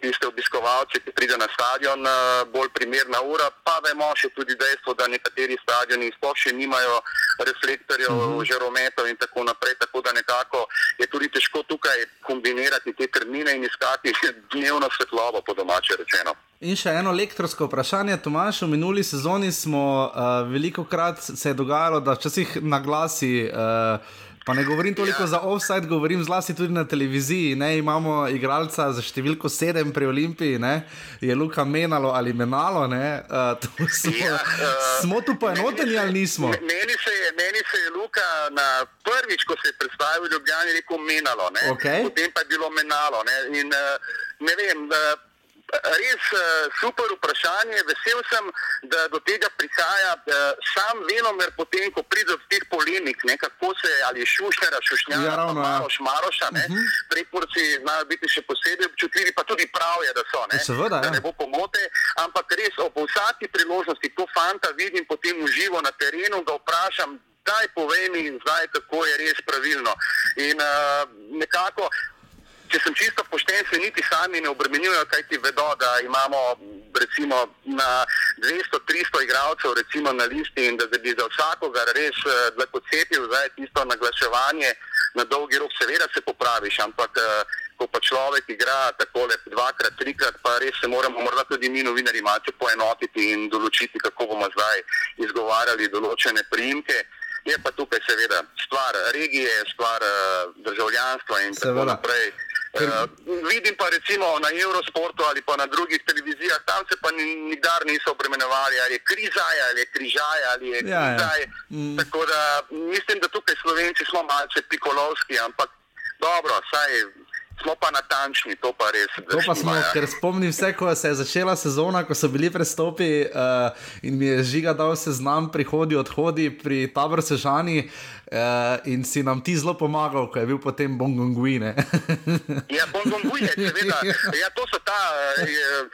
tiste obiskovalce, ki pride na stadion, eh, bolj primerna ura. Pa vemo še tudi dejstvo, da nekateri stadioni sploh še nimajo reflektorjev, uh -huh. žarometov in tako naprej. Tako da nekako je tudi težko tukaj kombinirati te termine in iskati dnevno svetlobo, po domače rečeno. In še eno elektronsko vprašanje, Tomaš, v minuli sezoni smo uh, veliko krat se je dogajalo, da včasih na glasi. Uh, Pa ne govorim toliko ja. za offside, govorim zlasti tudi na televiziji. Ne? Imamo igralca za številko sedem pri Olimpiji, ne? je Luka menalo ali menalo. Uh, smo, ja, uh, smo tu poenoteni ali nismo? Meni se, je, meni se je Luka na prvič, ko se je predstavil v Ljubljani, rekel menalo, okay. potem pa je bilo menalo. Ne? In, uh, ne vem, uh, res uh, super vprašanje. Vesel sem, da do tega prihaja. Uh, sam venomer, potem, ko pride do teh polemik, ne, kako se ali šušnjara, šušnjara, ja, maroš, maroša, uh -huh. prekurci znajo biti še posebej občutljivi, pa tudi prav je, da so. Ne, Seveda, da ja. ne bo pomote, ampak res ob vsaki priložnosti to fanta vidim potem uživo na terenu, ga vprašam. Daj, povej mi, zdaj, kako je res pravilno. In uh, nekako če sem čisto pošten, se niti sami ne obremenjujejo, kaj ti vedo, da imamo recimo na 200-300 igralcev recimo na listi in da bi za vsakogar res lahko eh, cepil zdaj tisto naglaševanje na dolgi rok, seveda se popraviš, ampak eh, ko pa človek igra tako le dvakrat, trikrat, pa res se moramo morda tudi mi novinari malce poenotiti in določiti, kako bomo zdaj izgovarjali določene priimke. Je pa tukaj seveda stvar regije, stvar uh, državljanstva in seveda. tako naprej. Uh, vidim pa recimo na Eurosportu ali pa na drugih televizijah, tam se pa nikdar niso obremenjevali, ali je križaj, ali je križaj, ali je križaj. Ja, ja. mm. Tako da mislim, da tukaj Slovenci smo malce pikolovski, ampak dobro, saj smo pa natančni, to pa res. To pa smo, ja. ker spomnim se, ko se je začela sezona, ko so bili prestopi uh, in mi je žiga dal seznam prihodi, odhodi pri taboru Sežani. Uh, in si nam ti zelo pomagal, ko je bil potem Bongonguine. ja, Bongonguine, seveda. Ja, to so ta uh,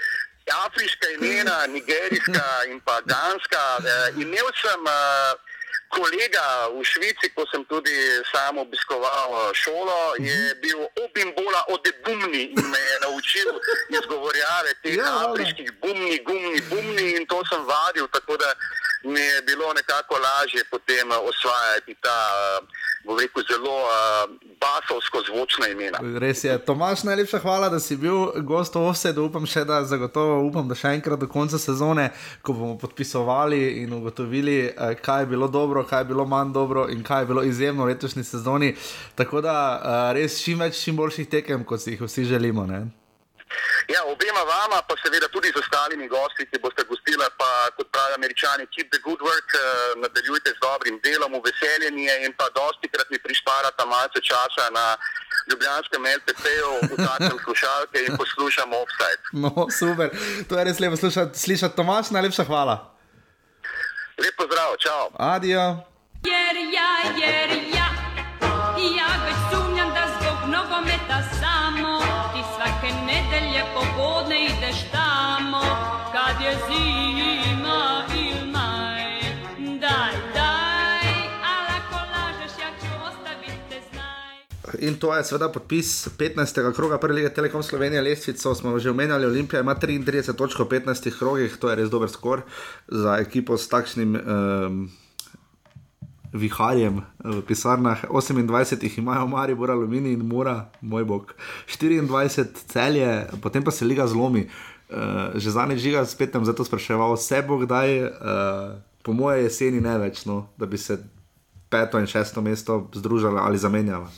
afriška imena, nigerijska in pa ganska. Uh, imel sem. Uh, kolega v Švici, ko sem tudi sam obiskoval šolo, je mhm. bil obimbola od bumni in me je naučil izgovorjave teh ja, afriških bumni, gumni, bumni in to sem vadil, tako da mi je bilo nekako lažje potem osvajati ta. Uh, bo rekel, zelo uh, basovsko zvočna imena. Res je. Tomaš, najlepša hvala, da si bil gost ovsed. Upam še, da zagotovo upam, da še enkrat do konca sezone, ko bomo podpisovali in ugotovili, kaj je bilo dobro, kaj je bilo manj dobro in kaj je bilo izjemno v letošnji sezoni. Tako da res čim več, čim boljših tekem, kot si jih vsi želimo. Ne? Ja, obema vama, pa seveda tudi z ostalimi gosti, ki boste gostili, pa kot pravijo američani, keep the good work, uh, nadaljujte z dobrim delom, veseljem je in pa dosti krat mi prišparata malce časa na ljubljanskem LPP-ju, v takem slušalke in poslušamo offside. No, super, to je res lepo slišati, slišati. Tomaš, najlepša hvala. Lepo zdrav, čau. Adijo. Jer ja, jer ja, ja već sumnjam In to je seveda podpis 15. kroga prve lige Telekom Slovenije, lestvico smo že omenjali, Olimpija ima 33 točk v 15 krogih, to je res dober skor za ekipo s takšnim um, viharjem v pisarnah, 28 jih imajo, Mari, Bora, Alumini in Mura, moj bog, 24 celje, potem pa se liga zlomi. Uh, že zadnjič žiga spet tam zato spraševal, vse bo kdaj, uh, po moje jeseni ne več, no, da bi se peto in šesto mesto združili ali zamenjali.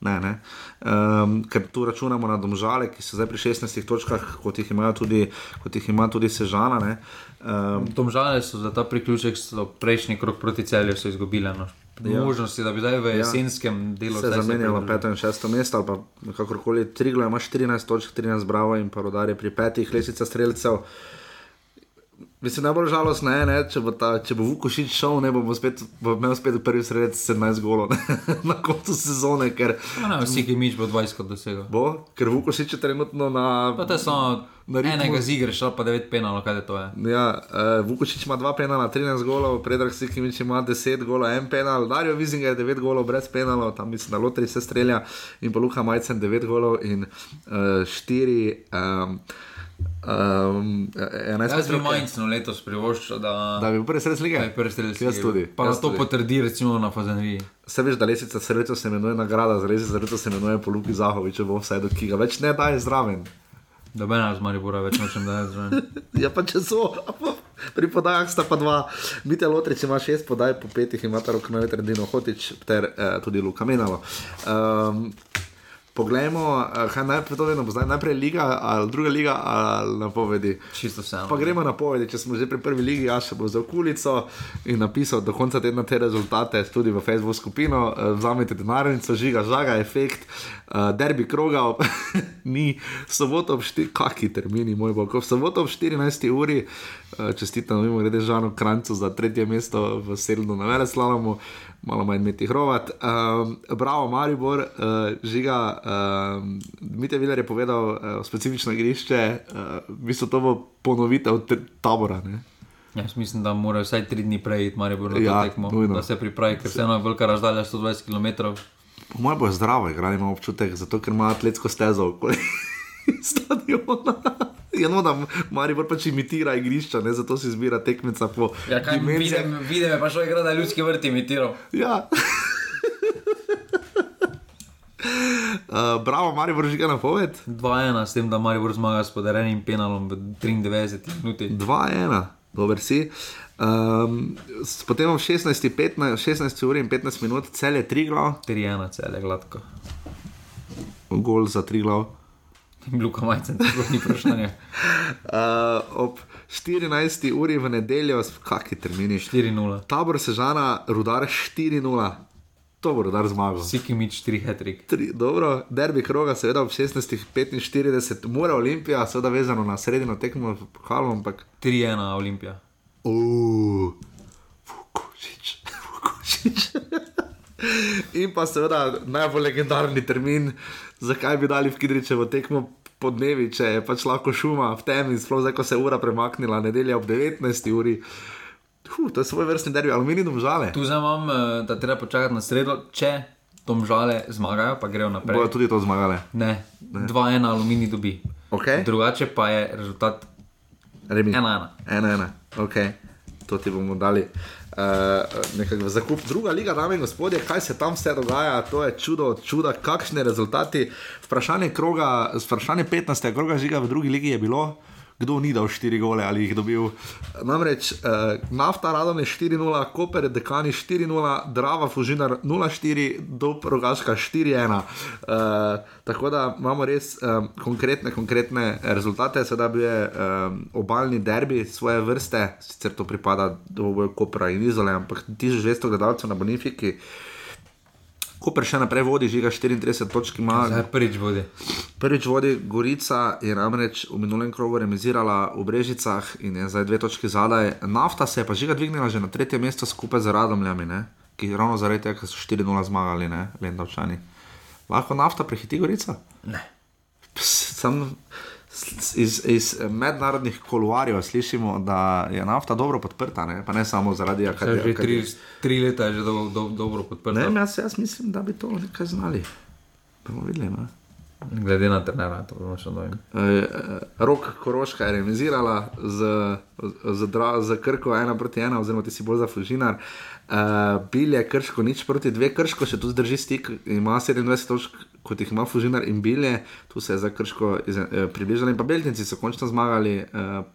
Ne, ne. Um, ker tu računamo na domžale, ki so zdaj pri 16 točkah, kot jih tudi, kot jih ima tudi Sežana. Ne. Um, Domžale so za ta priključek, so prejšnji krok proti celju izgubile. No. Ja. Možnosti, da bi zdaj v Ja. jesenskem delu se zdaj zamenjalo na pridružili. peto in šesto mesto, ali pa kakorkoli. Triglo ima 14 točk, 13 bravo in pa rodar je pri petih, lesica streljcev. Mislim, najbolj žalostno je, ne, če bo, ta, če bo Vukošič šel, ne bo, bo, spet, bo imel spet v prvi sred 17 golov ne, na koncu sezone. Ker, Ja, ne, vsi, ki mič bo 20 dosegel. Bo, ker Vukošič je trenutno na. Pa to je samo Na ritmu- enega z igre, šel pa 9 penalov, kaj je to je. Ja, uh, Vukošič ima 2 penala, 13 golov, Predrag Sikimič ima 10 golov, 1 penal, Dario Vizinger 9 golov brez penalov, tam mislim, da Lotri se strelja in pa Luka Majcen 9 golov in 4. Um, um, 11 Jaz bi. Majncno letos privoščil, da, Da bi bil prvi sred lige? Jaz tudi, Pa jaz to tudi. potrdi recimo na Fazeneriji. Se veš, da lesica srečo se imenuje nagrada, lesica srečo se imenuje po Luki Zahoviču, bo vse do ki ga več ne daje zraven. Da bi nas Maribora več nočem da je zraven. Ja, pa če so, pri podajah sta pa dva. Mite Lotrič ima šest podaj, po petih ima ta rok novi Tredino Hotič ter eh, tudi Luka Menalo. Um, Poglejmo, eh, kaj najprej to vedno zdaj, najprej liga ali druga liga ali napovedi. Čisto vse. Pa gremo na povedi, če smo že pri prvi ligi, jaz še bo za okulico in napisal do konca tedna te rezultate tudi v Facebook skupino. Eh, Vzamete denarnico, žiga, žaga, efekt, uh, derbi kroga, ni soboto ob 4, kaki termini, moj bog, v soboto ob 14. uri, uh, čestitam, mimo grede Žanu Krancu za tretje mesto v Selnu na Veleslalomu. Malo manj imeti hrovat. Um, bravo, Maribor, uh, žiga. Um, Mite Viler je povedal uh, specifično igrišče, uh, v bistvu to bo ponovitev te- tabora. Ne? Jaz mislim, da mora vsaj tri dni prej iti Maribor na to Ja, tekmo, nujno. da se pripravi, ker vseeno je velika razdalja 120 km. Po mojem bo zdravo igrali, imam občutek, zato ker ima atletsko stezo okoli stadiona. Ja, no, da Maribor pač imitira igrišča, ne, zato si izbira tekmeca po Ja, kaj dimenzijah. vidim, vidim, je pa šel igrati, da je ljudski vrt imitiral. Ja. Uh, bravo, Maribor žiga na poved. 2-1, s tem, da Maribor zmaga s podarenim penalom v 93 minuti. 2-1, dober si. Um, potem ob 16, 15, 16 uri in 15 minut, cel je 3 glav, 3-1, cel je gladko. gol za 3 glav. Luka Majcen, to sploh ni vprašanje. Uh, ob 14 uri v nedeljo, kakšni termini? 4-0. Tabor Sežana, rudar 4-0. To bo rudar zmagal. Sikimič 3 hetrik. Tri, dobro, derbi kroga, seveda ob 16:45, mora Olimpija, seveda vezano na sredino tekmo, halo, ampak. 3-1 Olimpija. Uf, Vukošič, Vukošič. In pa seveda najbolj legendarni termin, zakaj bi dali v Kidričevo tekmo po dnevi, če je pač lahko šuma v temi, sploh zdaj, ko se je ura premaknila, nedelja ob 19. uri. Huh, to je svoj vrstni derbi, aluminij domžale. Tu zdaj imam, eh, da treba počakati na sredo, če domžale zmagajo, pa grejo naprej. Bojo tudi to zmagale. Ne, 2-1 aluminij dobi. Okay. Drugače pa je rezultat Remi. 1-1. Ena, ena, ok, to ti bomo dali. Uh, v zakup. Druga liga, dame in gospodje, kaj se tam vse dogaja, to je čudo čuda, kakšne rezultati. Vprašanje, kroga, vprašanje 15. kroga žiga v drugi ligi je bilo, kdo ni dal 4 gole ali jih dobil. Namreč uh, nafta radom je 4-0, Koper dekani 4-0, Drava Fužinar 0-4, Dob Rogaška 4-1. Uh, tako da imamo res um, konkretne, konkretne rezultate, sedaj bi je um, obaljni derbi svoje vrste, sicer to pripada do boja Kopra in Izole, ampak 1200 gledalcev na Bonifiki. Koper še naprej vodi, žiga 34 točk ima. Zdaj prvič vodi. Prvič vodi Gorica, je namreč v minulem krogu remisirala v Brežicah in je zdaj dve točki zadaj. Nafta se je pa žiga dvignila že na tretje mesto skupaj z Radomljami, ne? ki ravno zaradi tega, ker so 4-0 zmagali, ne, Lendavčani. Lahko nafta prehiti Gorica? Ne. Sam s- iz, iz mednarodnih koluarjev slišimo, da je nafta dobro podprta, ne, pa ne samo zaradi Saj akademije. Že tri, tri leta je že do, do, dobro podprto. Ne, jaz, jaz mislim, da bi to nekaj znali. Bomo videli. Ne? Glede na trenera, to bomo še dojem. Eh, Rok Koroška je remisirala z, z, dra- z Krko 1 proti 1, oziroma ti si bolj za Fužinar. Uh, Bil je Krško nič proti 2, Krško še tu zdrži stik, ima 27 točk, kot jih ima Fužinar in Bil je, tu se je za Krško iz, eh, približali. In pa Beltinci so končno zmagali. Uh,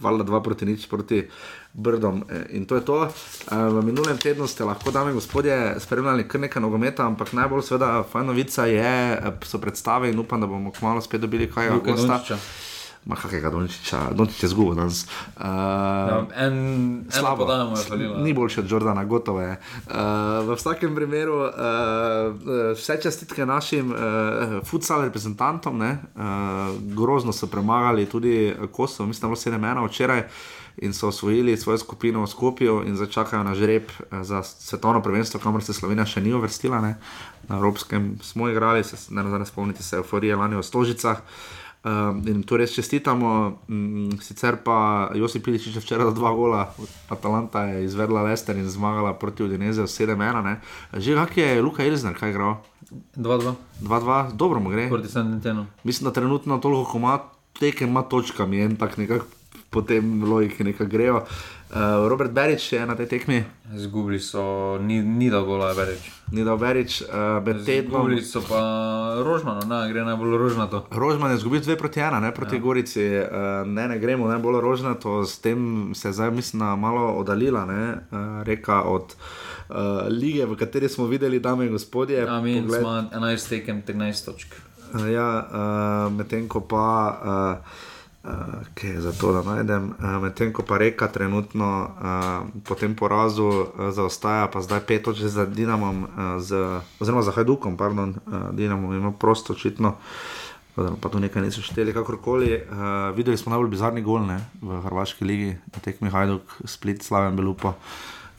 valjda dva proti nič proti Brdom. eh, In to je to. Eh, V minulem tednu ste lahko, dame in gospodje, spremljali kar nekaj nogometa, ampak najbolj seveda fajn novica je, eh, so predstave in upam, da bomo kmalo spet dobili kaj Luke gosta. Dončića. Ma kakega Dončiča, Dončič je zgubil danes. Uh, Ja, en, eno podajo mu je falilo. Ni boljši od Jordana, gotovo je. Uh, v vsakem primeru uh, vse čestitke našim uh, futsal reprezentantom, ne? uh, grozno so premagali tudi Kosovo, mislim, da je bilo sedem ena včeraj. In so osvojili svojo skupino v Skopju, in zdaj čakajo na žreb eh, za svetovno prvenstvo, kamor se Slovenija še ni uvrstila. Ne? Na Evropskem smo igrali, se, ne nazadnje spomnite se euforije lani v Stožicah. Um, in to res čestitamo. Um, sicer pa Josip Pilič je včeraj dal dva gola, Atalanta je izvedla Lester in zmagala proti Udinezu 7-1. Že kak je Luka Ilzner, kaj igral? 2-2. 2-2, dobro mu gre. Proti Sandentenu. Mislim, da trenutno toliko, ko ima tekem, ima točkami, en tak nekako po tem logiki nekako grejo. Uh, Robert Berič je na tej tekmi. Zgubili so, ni, ni da gola več. Ni da Berič, uh, med tednom. Zgubili so pa Rožmano, ne, gre najbolj rožnato. Rožman je izgubil 2 proti 1, ne proti ja. Gorici, uh, ne, ne gremo najbolj rožnato, s tem se je zdaj, mislim, malo oddaljila, ne, uh, reka od uh, lige, v kateri smo videli, dame in gospodje. Amin, pogled- smo 11 tekem, 13 točk. Uh, ja, uh, medtem ko pa, uh, uh, kaj je za to, da najdem, uh, medtem ko pa reka trenutno uh, po tem porazu uh, zaostaja, pa zdaj pet točk za Dinamom, uh, z, oziroma za Hajdukom, pardon, uh, Dinamo ima prosto očitno. Pa tu nekaj niso šteli, kakorkoli. Uh, videli smo najbolj bizarni gol ne, v Hrvaški ligi, na tekmi Hajduk, Split, Slaven Belupo.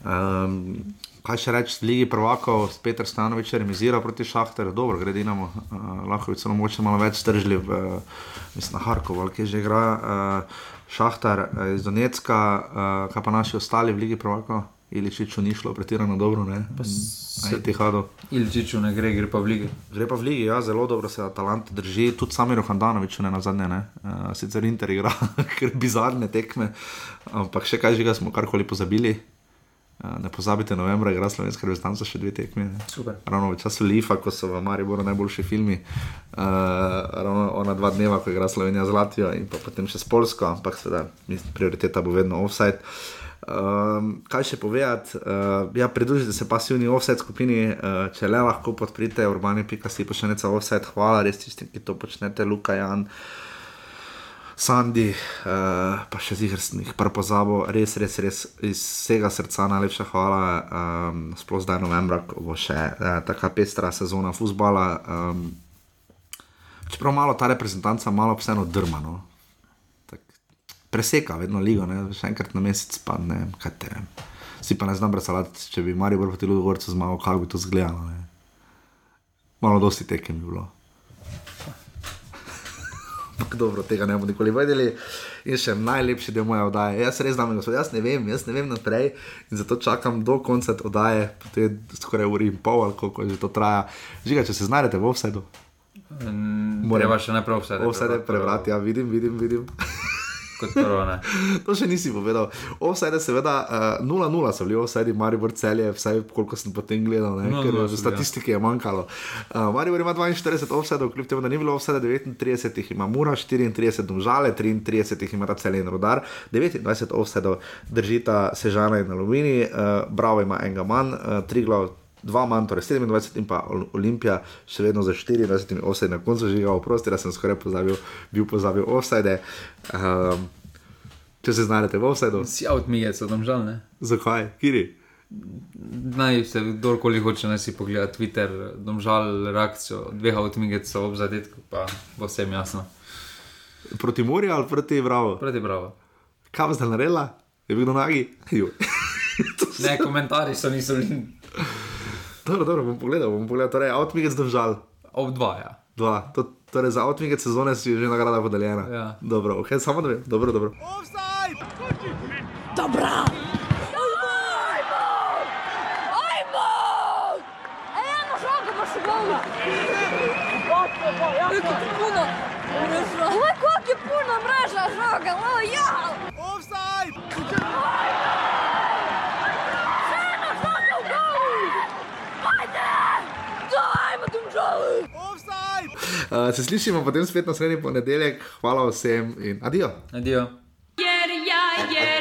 Um, kaj še reči, v Ligi prvakov, Petr Stanovič je remiziral proti Šahterju, dobro, gre Dinamo, uh, lahko bi celo mogoče malo več stržili, v, mislim, na Harkovu, ali kje že igra uh, Šahtar uh, iz Donetska, uh, kaj pa naši ostali v Ligi prvakov, Iličiču ni šlo pretirano dobro, ne? Se ti hado. Ilčiču ne gre, gre pa v lige. Gre pa v ligi, ja, zelo dobro se Atalanta drži, tudi sami Rohandanovič, ne na zadnje. Ne. Uh, sicer Inter igra, ker bizarne tekme, ampak še kaj že ga smo karkoli pozabili. Uh, ne pozabite, novembra igra slovenska reprezentanca še dve. Super. Ravno v času Lifa, ko so v Mariboru najboljši filmi, uh, ravno ona dva dneva, ko igra Slovenija z Latvijo in pa potem še s Polsko, ampak seveda prioriteta bo vedno offside. Um, kaj še povedati? Uh, ja, pridružite se pasivni offset skupini, uh, če le lahko podprite urbane.si pošiljnica offset. Hvala res tistim, ki to počnete, Luka Jan. Sandi, uh, pa še zigar sem jih prepozabo, res, res, res iz vsega srca najlepša hvala. Um, sploh zdaj novembra, ko bo še uh, taka pestra sezona futbola. Um, čeprav malo ta reprezentanca, malo vseeno drma. No? Tak, preseka vedno ligo, ne? še enkrat na mesec, pa ne vem, kaj te. Si pa ne znam predstavljati, če bi Marijo proti Ludogorcu zmagal, kako bi to izgledalo. Malo dosti tekem bi bilo. Ampak dobro, tega ne bomo nikoli vedeli. In še najlepši del moje oddaje. Jaz res znam, gospod, jaz ne vem, jaz ne vem naprej in zato čakam do konca oddaje, to je skoraj uri in pol, ali koliko že to traja. Žiga, če se znajdete v offsetu. Moramo še najprej vse. Offside prebrati, ja, vidim, vidim, vidim. Kot prvo, to še nisi povedal. Offside, seveda, uh, 0-0 so bili offside, Maribor celje, vsaj koliko sem potem gledal, ne, 0:0 ker ja. statistike je manjkalo. Uh, Maribor ima 42 offside, kljub temu, da ni bilo offside, 39 jih ima Mura, 34 domžale, 33 jih ima celje in rodar, 29 offside držita Sežana in Alumini, uh, Bravo ima enega manj, uh, Triglav. Dva manj, torej 27 in pa Ol- Olimpija, še vedno za 24 offside, na koncu že ga oprosti, da sem skoraj pozabil, bil pozabil offside. Um, če se znajdete v offsideu. Si outmigec, tam žal ne. Zakaj? Kiri? Naj se kdorkoli hoče, naj si pogleda Twitter, domžal reakcijo dveh outmigecev ob zadetku, pa bo vsem jasno. Proti Morju ali proti Bravo? Proti Bravo. Kaj zdaj naredila? Je bil na nagi? Ne, komentarji so niso bili. Dobro, dobro, bom pogledal, bom pogledal. Torej, outmigec držal. Ob dva, ja. Dva. To, torej, za outmigec sezone si že nagrada podeljena. Ja. Dobro, ok, samo da vem. Dobro, dobro. Dobra! Ajmo! Eno žogo baš u golu! Kako ti puno Uh, se slišimo potem spet naslednji ponedeljek. Hvala vsem in adijo. Adijo. Jer ja, jer.